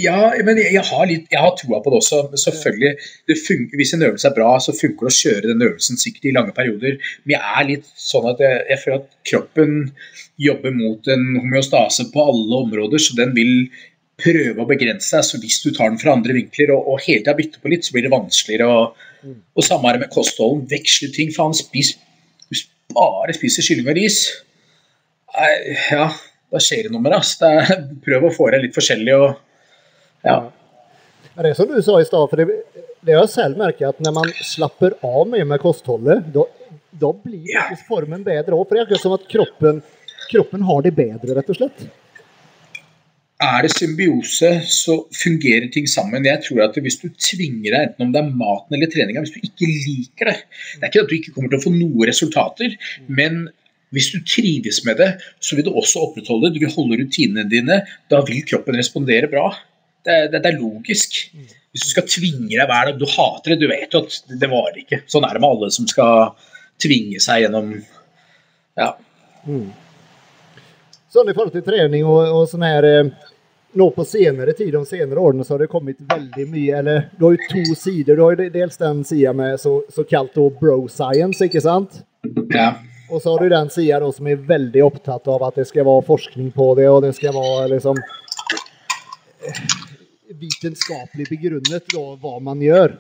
Speaker 2: Ja, men jeg, jeg har, litt, jeg har troa på det også. Selvfølgelig, det funker, Hvis en øvelse er bra, så funker det å kjøre den øvelsen sikkert i lange perioder. Men jeg er litt sånn at jeg, jeg føler at kroppen jobber mot en homeostase på alle områder, så den vil prøve å begrense seg. Så hvis du tar den fra andre vinkler og, og hele tida bytter på litt, så blir det vanskeligere å. Og samme er det med kostholden. Veksle ting. Faen, spis bare spiser kylling og ris, ja, da skjer det noe med det. Prøv å få det litt forskjellig og ja.
Speaker 1: Det er som du sa i stad, for det, det har jeg selv merket at når man slapper av mye med kostholdet, da blir ja. formen bedre òg. For det er akkurat som at kroppen, kroppen har det bedre, rett og slett.
Speaker 2: Er det symbiose, så fungerer ting sammen. Jeg tror at Hvis du tvinger deg, enten om det er maten eller treninga, hvis du ikke liker det Det er ikke at du ikke kommer til å få noen resultater, men hvis du trives med det, så vil du også opprettholde det. Du vil holde rutinene dine. Da vil kroppen respondere bra. Det, det, det er logisk. Hvis du skal tvinge deg hver dag, du hater det, du vet jo at det varer ikke. Sånn er det med alle som skal tvinge seg gjennom Ja. Mm.
Speaker 1: Sånn i forhold til trening og, og sånn her eh, Nå på senere tid, de senere årene, så har det kommet veldig mye eller Du har jo to sider. Du har jo dels den sida med så, så bro science, ikke sant?
Speaker 2: Ja.
Speaker 1: Og så har du den sida som er veldig opptatt av at det skal være forskning på det, og det skal være liksom eh, vitenskapelig begrunnet da, hva man gjør.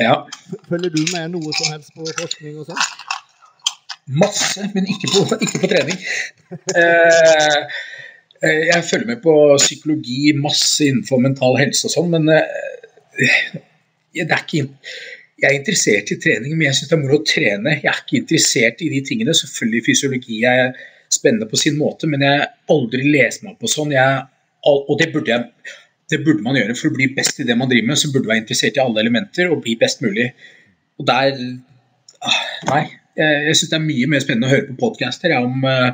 Speaker 2: Ja.
Speaker 1: Følger du med noe som helst på forskning og sånn?
Speaker 2: Masse, men ikke på, ikke på trening. Eh, eh, jeg følger med på psykologi, masse innenfor mental helse og sånn, men eh, det er ikke jeg er interessert i trening, men jeg syns det er moro å trene. Jeg er ikke interessert i de tingene. Selvfølgelig fysiologi er spennende på sin måte, men jeg har aldri lest meg på sånn. Jeg, og det burde, jeg, det burde, man gjøre for å bli best i det man driver med. Så burde du være interessert i alle elementer og bli best mulig. Og der ah, Nei. Jeg, jeg syns det er mye mer spennende å høre på podcaster ja, om uh,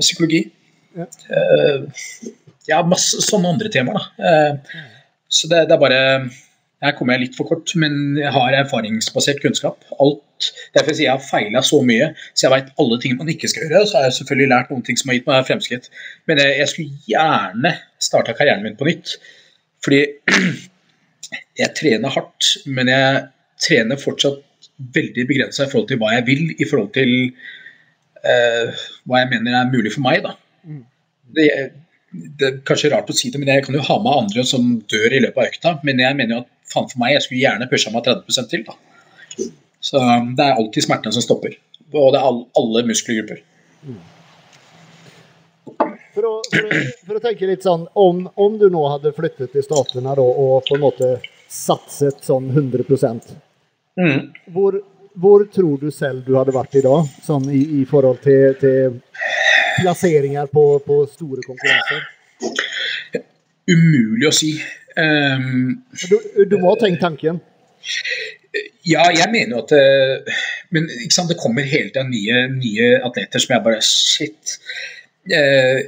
Speaker 2: psykologi. Ja. Uh, ja, masse sånne andre temaer, da. Uh, så det, det, er bare Her kommer jeg litt for kort, men jeg har erfaringsbasert kunnskap. Alt, derfor sier jeg har feila så mye, så jeg veit alle ting man ikke skal gjøre. Så har jeg selvfølgelig lært noen ting som har gitt meg fremskritt. Men jeg, jeg skulle gjerne starta karrieren min på nytt. Fordi jeg trener hardt, men jeg trener fortsatt veldig begrensa i forhold til hva jeg vil, i forhold til uh, hva jeg mener er mulig for meg. da. Mm. Det, det, er kanskje rart å si det, men jeg kan jo ha med andre som dør i løpet av økta. Men jeg mener jo at faen for meg, jeg skulle gjerne pusha meg 30% til. da. Så det er alltid smertene som stopper. Og det er alle, alle muskelgrupper. Mm.
Speaker 1: For å, for, å, for å, tenke litt sånn, om, om du nå hadde flyttet til Statene og på en måte satset sånn 100
Speaker 2: Mm.
Speaker 1: Hvor, hvor, tror du selv du hadde vært i dag, sånn i, i forhold til, til plasseringer på, på, store konkurranser?
Speaker 2: Umulig å si. Um,
Speaker 1: du, du, må ha tenkt tanken?
Speaker 2: Ja, jeg mener jo at eh, sant, det kommer hele tiden nye, nye, atleter som jeg bare Shit. Uh,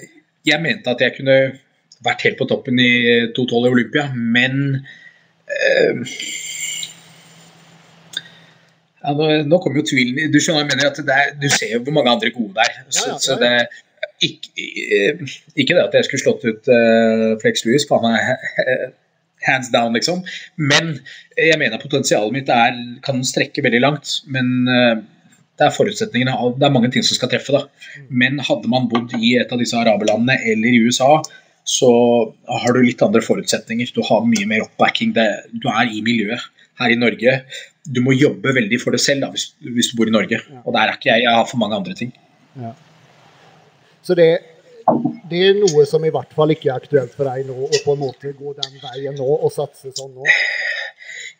Speaker 2: jeg mente at jeg kunne vært helt på toppen i 212 i Olympia, men uh, ja, nå, nå kommer jo tvilen Du skjønner jeg mener at er, du ser jo hvor mange andre gode der. Så, ja, ja, så det ikke, ikke, det at jeg skulle slått ut uh, Flex Lewis, han er hands down, liksom. Men jeg mener potensialet mitt er, kan strekke veldig langt. Men uh, det er forutsetningene Det er mange ting som skal treffe, da. Men hadde man bodd i et av disse araberlandene eller i USA, så har du litt andre forutsetninger. Du har mye mer oppbacking. Det, du er i miljøet. Her i Norge du må jobbe veldig for det selv da, hvis, hvis, du bor i Norge. Ja. Og der er ikke jeg. Jeg har for mange andre ting.
Speaker 1: Ja. Så det, det, er noe som i hvert fall ikke er aktuelt for deg nå, å på en måte gå den veien nå og satse sånn nå?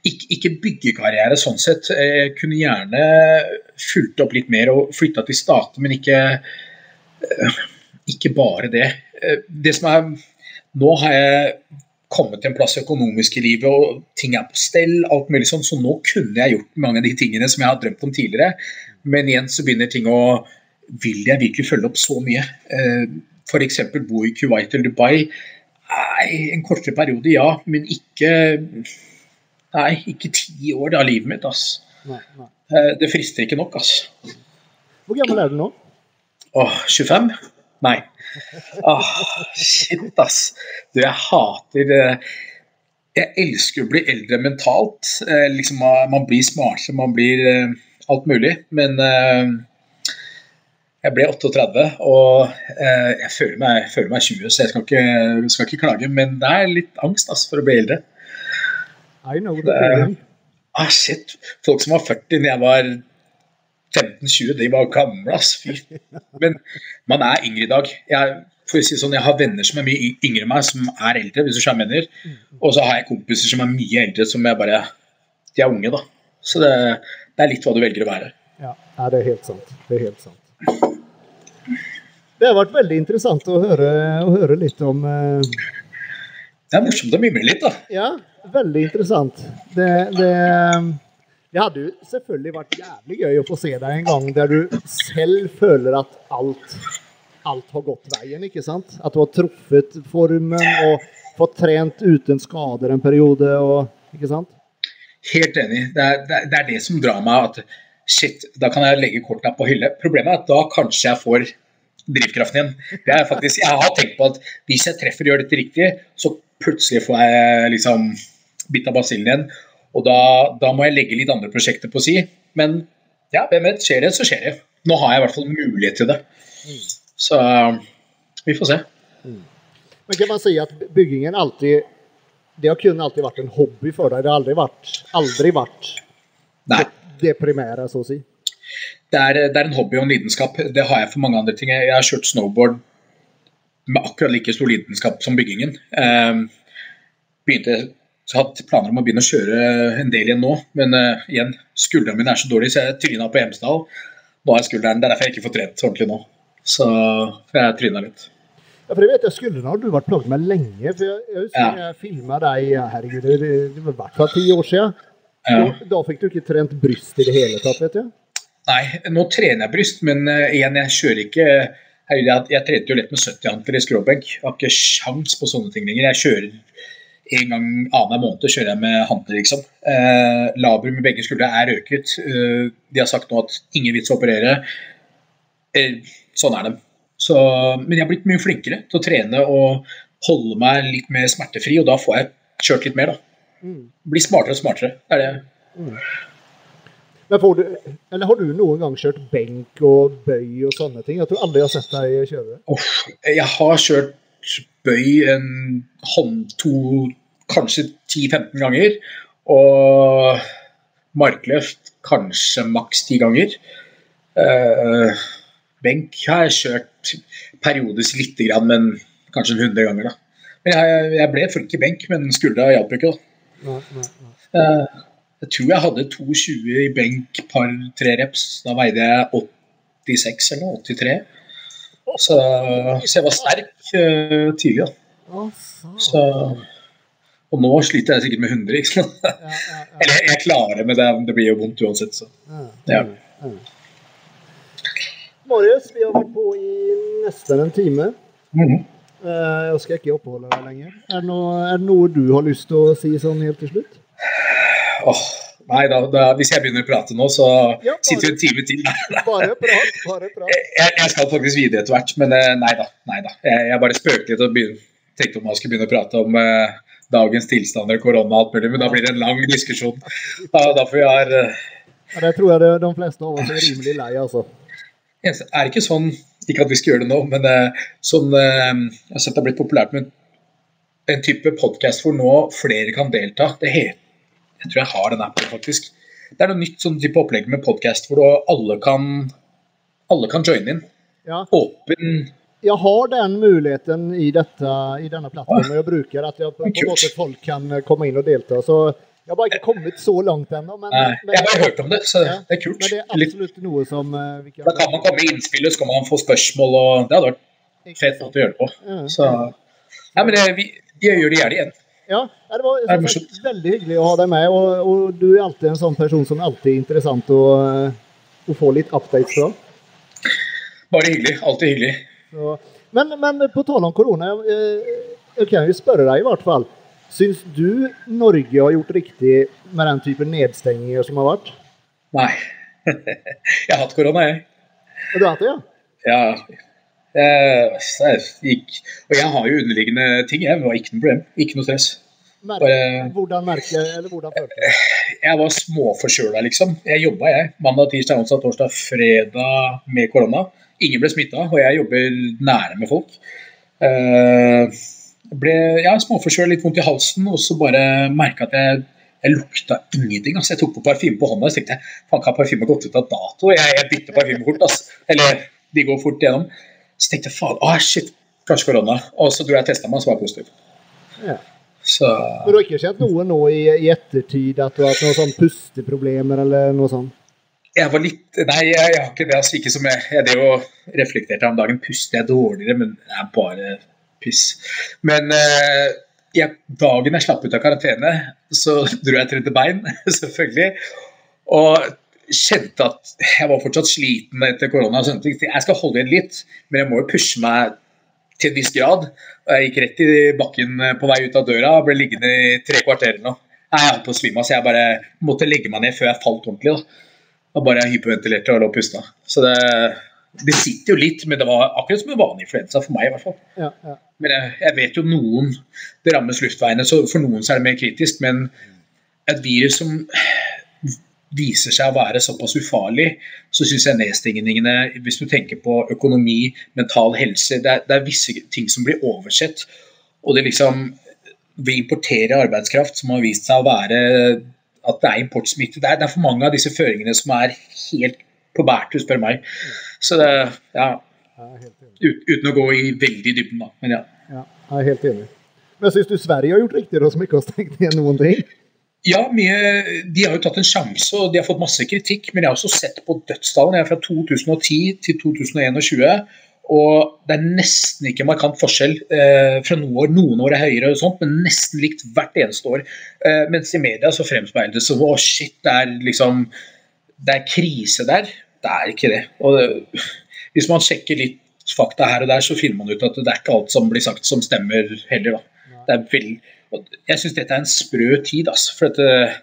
Speaker 2: Ikke, ikke byggekarriere sånn sett. Jeg kunne gjerne fulgt opp litt mer og flytta til stater, men ikke, eh, ikke bare det. Eh, det som er Nå har jeg kommet til en plass økonomisk i livet, og ting er på stell. alt mulig sånn, Så nå kunne jeg gjort mange av de tingene som jeg har drømt om tidligere. Men igjen så begynner ting å Vil jeg virkelig følge opp så mye? Eh, F.eks. bo i Kuwait eller Dubai. Nei, en kortere periode, ja. Men ikke Nei, ikke ti år av livet mitt. ass. Nei, nei. Eh, det frister ikke nok, ass.
Speaker 1: Hvor gammel er du nå?
Speaker 2: Åh, 25? Nei. Åh, shit, ass. Du, jeg hater eh, Jeg elsker å bli eldre mentalt. Eh, liksom, man blir smartere, man blir eh, alt mulig. Men jeg ble 38, og jeg føler meg, føler meg 20, så jeg skal ikke, skal ikke, klage. Men det er litt angst ass, for å bli eldre.
Speaker 1: I know the feeling.
Speaker 2: Ah, shit. Folk som var 40 da jeg var 15-20, de var gamle, ass. Fy. Men man er yngre i dag. Jeg, for å si sånn, jeg har venner som er mye yngre enn meg, som er eldre, hvis du skjønner mener. Og så har jeg kompiser som er mye eldre, som jeg bare De er unge, da. Så det, det er litt hva du velger å være.
Speaker 1: Ja, det er helt sant. Det er helt sant. Det har vært veldig interessant å høre, å høre litt om eh,
Speaker 2: Det er morsomt å mimre litt, da.
Speaker 1: Ja, veldig interessant. Det, det, det hadde jo selvfølgelig vært jævlig gøy å få se deg en gang der du selv føler at alt, alt har gått veien, ikke sant? At du har truffet formen og fått trent uten skader en periode, og, ikke sant?
Speaker 2: Helt enig. Det er, det er, det som drar meg at shit, da kan jeg legge kortene på hylle. Problemet er at da kanskje jeg får drivkraften igjen. Det er faktisk, jeg har tenkt på at hvis jeg treffer og gjør dette riktig, så plutselig får jeg liksom bitt av basillen igjen. Og da, da, må jeg legge litt andre prosjekter på si. Men ja, hvem vet. Skjer det, så skjer det. Nå har jeg i hvert fall mulighet til det. Så vi får se.
Speaker 1: Men kan man si at byggingen alltid Det har kun alltid vært en hobby for deg? Det har aldri vært, aldri vært
Speaker 2: det,
Speaker 1: det primære, så å si?
Speaker 2: Det er, det er, en hobby og en lidenskap. Det har jeg for mange andre ting. Jeg har kjørt snowboard med akkurat like stor lidenskap som byggingen. Um, begynte så jeg hadde planer om å begynne å kjøre en del igjen nå, men uh, igjen, skuldrene mine er så dårlige, så jeg tryna på Hemsedal. Nå er skulderen, Det er derfor jeg ikke får trent ordentlig nå. Så jeg tryna litt.
Speaker 1: Ja, for jeg vet Skuldrene har du vært plaget med lenge. for Jeg, jeg husker ja. jeg filma deg herregud, det, var i hvert fall ti år siden. Ja. Da, da, fikk du ikke trent bryst i det hele tatt, vet du?
Speaker 2: Nei, nå trener jeg bryst, men uh, igjen, jeg kjører ikke jeg, jeg trente jo lett med 70 anker i skråbenk. Jeg har ikke sjans på sånne ting lenger. Jeg kjører en gang annenhver måned kjører jeg med hanter, liksom. Eh, Labrum med begge skuldre er røket. Eh, de har sagt nå at ingen vits å operere. Eh, sånn er det. Så, men jeg har blitt mye flinkere til å trene og holde meg litt mer smertefri, og da får jeg kjørt litt mer, da. Mm. Bli smartere og smartere. Det er det. Mm.
Speaker 1: Du, eller har du noen gang kjørt benk og bøy og sånne ting? Jeg tror aldri har sett deg kjøre.
Speaker 2: Oh, jeg har kjørt bøy en hånd, to, kanskje 10-15 ganger. Og markløft kanskje maks ti ganger. Uh, benk har jeg kjørt periodisk lite grann, men kanskje 100 ganger. da. Men jeg, jeg ble flink i benk, men skuldra hjalp ikke. da. Uh, jeg tror jeg hadde 2,20 i benk par-tre reps. Da veide jeg 86 eller 83. Så, så jeg var sterk uh, tidlig. da. Så, og nå sliter jeg sikkert med 100. ikke sant? Eller jeg klarer med det, det blir jo vondt uansett. Så. Ja.
Speaker 1: Marius, vi har vært på i nesten en time. Mm. Jeg skal ikke oppholde deg lenger. Er det, noe, er det noe du har lyst til å si sånn helt til slutt?
Speaker 2: Åh, nei, da, da, hvis jeg begynner å prate nå, så ja, bare, sitter vi en time til.
Speaker 1: bare prat, bare prat.
Speaker 2: Jeg, jeg, skal faktisk videre etter hvert, men eh, nei da. Nei da. Jeg, jeg bare spøkte litt og begynte, tenkte om man skulle begynne å prate om eh, dagens tilstander, korona og alt mulig, men da blir det en lang diskusjon. Da, da får vi ha eh...
Speaker 1: ja, Det tror jeg det, de fleste av oss er rimelig lei, altså.
Speaker 2: Er det ikke sånn, ikke at vi skal gjøre det nå, men eh, sånn Jeg har sett det har blitt populært med en type podkast hvor nå flere kan delta. Det heter jeg tror jeg har den appen, faktisk. Det er noe nytt sånn type opplegg med podkast hvor alle kan, alle kan joine inn. Ja. Åpen
Speaker 1: jeg har den muligheten i, dette, i denne plattformen jeg bruker, at jeg, på, en måte folk kan komme inn og delta. Så jeg har bare ikke kommet så langt ennå.
Speaker 2: Men, men, jeg har bare hørt om det, så ja, det er kult.
Speaker 1: Men det er absolutt noe som uh,
Speaker 2: kan Da kan man komme i innspillet, så kan man få spørsmål, og det hadde vært fett måte å gjøre det på. Så, ja, men det, vi, jeg gjør det gjerne igjen.
Speaker 1: Ja, det var sagt, veldig hyggelig å ha deg med. Og, og, du er alltid en sånn person som alltid er interessant å, å få litt updates fra.
Speaker 2: Bare hyggelig. Alltid hyggelig.
Speaker 1: Så, men, men, på tale om korona, jeg, jeg kan jo spørre deg i hvert fall. Syns du Norge har gjort riktig med den type nedstenginger som har vært?
Speaker 2: Nei. jeg har hatt korona, jeg.
Speaker 1: Og du har hatt det, ja?
Speaker 2: Ja. Jeg, jeg gikk, og jeg har jo underliggende ting. Jeg var ikke noe problem. Ikke noe stress.
Speaker 1: Bare, hvordan merker eller hvordan følte du
Speaker 2: Jeg var småforkjøla, liksom. Jeg jobba, jeg. Mandag, tirsdag, onsdag, torsdag, fredag med korona. Ingen ble smitta, og jeg jobber nære med folk. Uh, ble ja, småforkjøla, litt vondt i halsen, og så bare merka at jeg, jeg lukta ingenting. Altså, jeg tok på parfyme på hånda og tenkte jeg, faen, har parfyme gått ut av dato? Jeg, jeg bytter parfyme fort. Altså. Eller de går fort gjennom. Så tenkte jeg faen, ah, shit, kanskje korona. Og så dro jeg og testa meg, så var jeg positiv.
Speaker 1: Ja. Så... Men du har ikke kjent noe nå i, i, ettertid at du har hatt noen sånn pusteproblemer eller noe sånt?
Speaker 2: Jeg var litt Nei, jeg, jeg har ikke det. altså Ikke som jeg Jeg det og reflekterte om dagen. Puster jeg dårligere? Men det er bare piss. Men eh, jeg, dagen jeg slapp ut av karantene, så dro jeg til tredje bein, selvfølgelig. Og kjente at jeg var fortsatt sliten etter korona. og sånne ting. Jeg skal holde igjen litt, men jeg må jo pushe meg til en viss grad. Jeg gikk rett i bakken på vei ut av døra og ble liggende i tre kvarter nå. Jeg holdt på å svime av, så jeg bare måtte legge meg ned før jeg falt ordentlig. da. Og bare hyperventilerte og lå og pusta. Så det, det sitter jo litt, men det var akkurat som en vanlig influensa for meg. i hvert fall.
Speaker 1: Ja, ja.
Speaker 2: Men jeg, jeg vet jo noen det rammes luftveiene, så for noen så er det mer kritisk. Men et virus som viser seg å være såpass ufarlig, så syns jeg nedstengningene, hvis du tenker på økonomi, mental helse, det er, det er visse ting som blir oversett. Og det liksom Vi importerer arbeidskraft som har vist seg å være at det er importsmitte. Det er, det er for mange av disse føringene som er helt på bærtur, spør meg. Så det, ja, ut, uten å gå i veldig dybden, da. Men ja.
Speaker 1: Ja, jeg er helt enig. Men syns du Sverige har gjort riktig, da, som ikke har stengt igjen noen ting?
Speaker 2: Ja, mye, de har jo tatt en sjanse og de har fått masse kritikk. Men jeg har også sett på dødstallene. Jeg er fra 2010 til 2021. Og det er nesten ikke markant forskjell. Eh, fra noen år, noen år er høyere, og sånt, men nesten likt hvert eneste år. Eh, mens i media så fremspeiles det som å shit, det er liksom Det er krise der. Det er ikke det. Og det, hvis man sjekker litt fakta her og der, så finner man ut at det er ikke alt som blir sagt som stemmer heller. da. Det er veld, og jeg syns dette er en sprø tid, altså. For at, eh,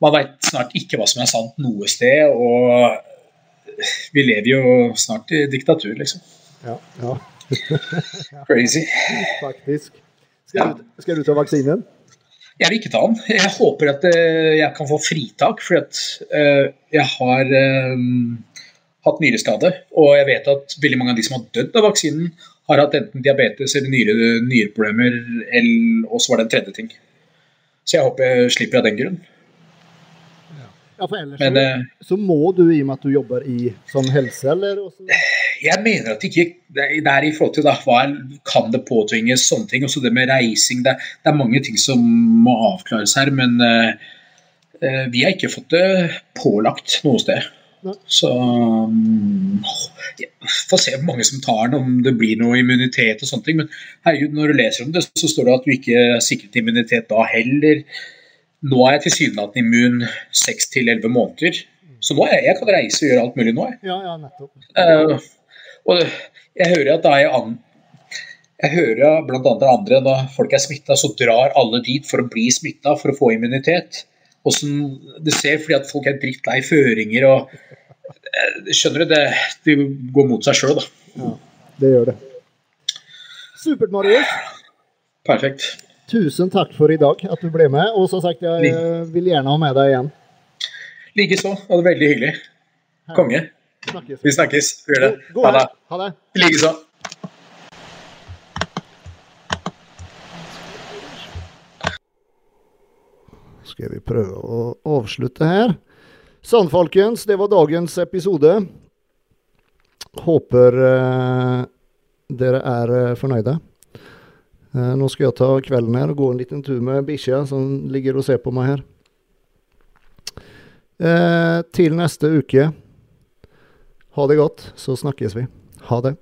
Speaker 2: man veit snart ikke hva som er sant noe sted. Og vi lever jo snart i diktatur, liksom.
Speaker 1: Ja, ja
Speaker 2: Crazy.
Speaker 1: faktisk. Skal, du, skal du ta vaksinen?
Speaker 2: Jeg vil ikke ta den. Jeg håper at eh, jeg kan få fritak, fordi at eh, jeg har hatt nyreskade. Og jeg vet at veldig mange av de som har dødd av vaksinen, har hatt enten diabetes eller nyre, nyreproblemer, og så var det en tredje ting. Så jeg håper jeg slipper av den grunn.
Speaker 1: Ja, for ellers
Speaker 2: Men
Speaker 1: så,
Speaker 2: eh,
Speaker 1: så må du, i og med at du jobber i sånn helse, eller?
Speaker 2: jeg mener at det ikke det er- i forhold til da, hva kan det påtvinges, sånne ting. Også det med reising. Det, det er mange ting som må avklares her. Men eh, vi har ikke fått det pålagt noe sted. Så um, ja, Får se hvor mange som tar den, om det blir noe immunitet og sånne ting. Men herregud, når du leser om det, så står det at du ikke er sikret immunitet da heller. Nå er jeg tilsynelatende immun 6-11 måneder. Så nå er jeg, jeg kan reise og gjøre alt mulig nå. Jeg.
Speaker 1: Ja, ja, nettopp.
Speaker 2: Uh, og jeg hører at da er an... Jeg hører annet andre når folk er smitta, så drar alle dit for å bli smitta for å få immunitet. Hvordan det ser fordi at folk er drittlei føringer og eh, Skjønner du? Det, det går mot seg sjøl, da.
Speaker 1: Ja, det gjør det. Supert, Marius.
Speaker 2: Perfekt.
Speaker 1: Tusen takk for i dag, at du ble med. Og som sagt, jeg vil gjerne ha med deg igjen.
Speaker 2: Likeså. Det var veldig hyggelig. Konge. Vi snakkes. Vi gjør det.
Speaker 1: Ha det.
Speaker 2: Likeså.
Speaker 1: Skal vi prøve å avslutte her. Sånn, folkens. Det var dagens episode. Håper eh, dere er eh, fornøyde. Eh, nå skal jeg ta kvelden her og gå en liten tur med bikkja som ligger og ser på meg her. Eh, til neste uke. Ha det godt, så snakkes vi. Ha det.